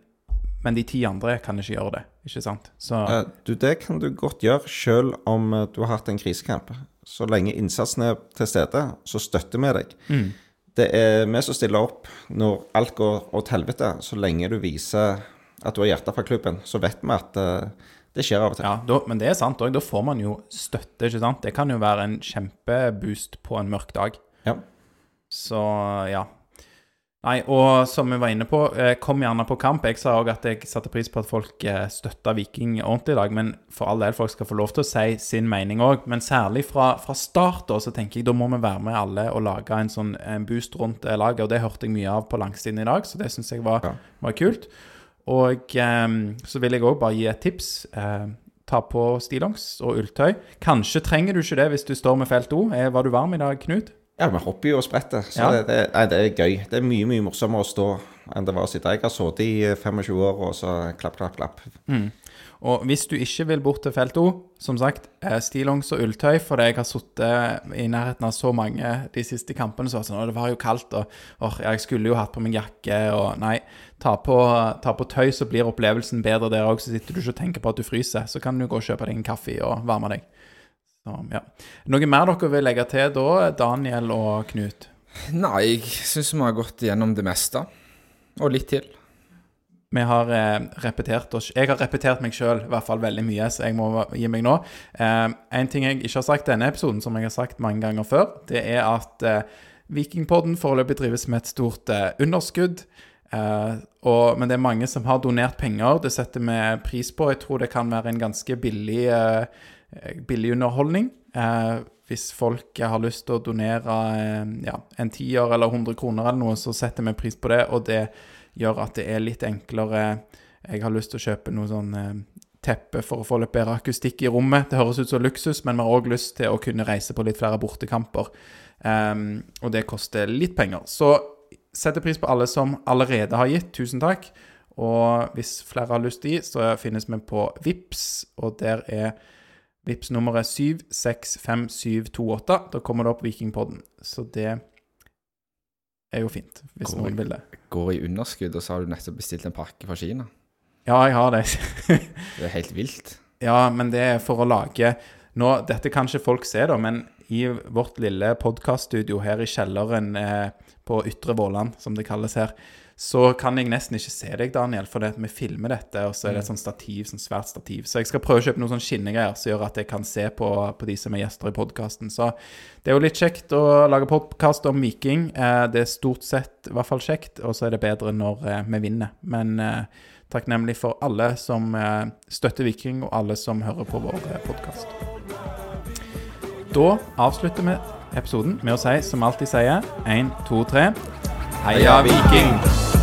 men de ti andre kan ikke gjøre det, ikke sant? Så uh, Du, det kan du godt gjøre selv om eh, du har hatt en krisekamp. Så lenge innsatsen er til stede, så støtter vi deg. Mm. Det er vi som stiller opp når alt går åt helvete. Så lenge du viser at du har hjertet fra klubben, så vet vi at uh, det skjer av og til. Ja, da, men det er sant òg. Da får man jo støtte, ikke sant? Det kan jo være en kjempeboost på en mørk dag. Ja. Så ja. Nei, og som vi var inne på, eh, kom gjerne på kamp. Jeg sa òg at jeg satte pris på at folk eh, støtta Viking ordentlig i dag. Men for all del, folk skal få lov til å si sin mening òg. Men særlig fra, fra start da, så tenker jeg da må vi være med alle og lage en sånn en boost rundt eh, laget. Og det hørte jeg mye av på langsiden i dag, så det syns jeg var, Ja. var kult. Og eh, så vil jeg òg bare gi et tips. Eh, ta på stillongs og ulltøy. Kanskje trenger du ikke det hvis du står med felt O. Var du varm i dag, Knut? Ja, vi hopper jo og spretter, så Ja. det, det, nei, det er gøy. Det er mye mye morsommere å stå enn det var å sitte. Jeg har sittet i eh, 25 år, og så klapp, klapp, klapp. Og hvis du ikke vil bort til felt O, som sagt, eh, stillongs og ulltøy, fordi jeg har sittet i nærheten av så mange de siste kampene, så sånn, og det var jo kaldt, og åh, jeg skulle jo hatt på meg jakke, og nei, ta på, ta på tøy, så blir opplevelsen bedre der òg, så sitter du ikke og tenker på at du fryser, så kan du gå og kjøpe deg en kaffe og varme deg. Så, ja. Noe mer dere vil legge til da, Daniel og Knut? Nei, jeg syns vi har gått gjennom det meste. Og litt til. Vi har eh, repetert oss Jeg har repetert meg sjøl i hvert fall veldig mye, så jeg må gi meg nå. Eh, en ting jeg ikke har sagt denne episoden, som jeg har sagt mange ganger før, det er at eh, Vikingpodden foreløpig drives med et stort eh, underskudd. Eh, og, men det er mange som har donert penger. Det setter vi pris på. Jeg tror det kan være en ganske billig, eh, billig underholdning. Eh, hvis folk har lyst til å donere eh, ja, en tier eller 100 kroner eller noe, så setter vi pris på det. Og det gjør at det er litt enklere. Jeg har lyst til å kjøpe noe sånn eh, teppe for å få litt bedre akustikk i rommet. Det høres ut som luksus, men vi har òg lyst til å kunne reise på litt flere bortekamper. Ehm, og det koster litt penger. Så setter pris på alle som allerede har gitt. Tusen takk. Og hvis flere har lyst til å gi, så finnes vi på VIPS, og der er VIPS nummeret 765728. Da kommer det opp Vikingpodden. Så det er jo fint, hvis Går noen vil det. Går i underskudd, og så har du nettopp bestilt en pakke fra Kina. Ja, jeg har det. Det er helt vilt. Ja, men det er for å lage nå, Dette kan ikke folk se, da, men i vårt lille podkaststudio her i kjelleren eh, på Ytre Våland, som det kalles her, så kan jeg nesten ikke se deg, Daniel, for det vi filmer dette, og så er det et sånt stativ, sånn svært stativ. Så jeg skal prøve å kjøpe noen sånne skinnegreier som gjør at jeg kan se på, på de som er gjester i podkasten. Så det er jo litt kjekt å lage podkast om Viking. Eh, det er stort sett i hvert fall kjekt, og så er det bedre når eh, vi vinner. Men eh, takknemlig for alle som støtter Viking, og alle som hører på vår podkast. Da avslutter vi episoden med å si, som alltid sier, én, to, tre Heia Viking!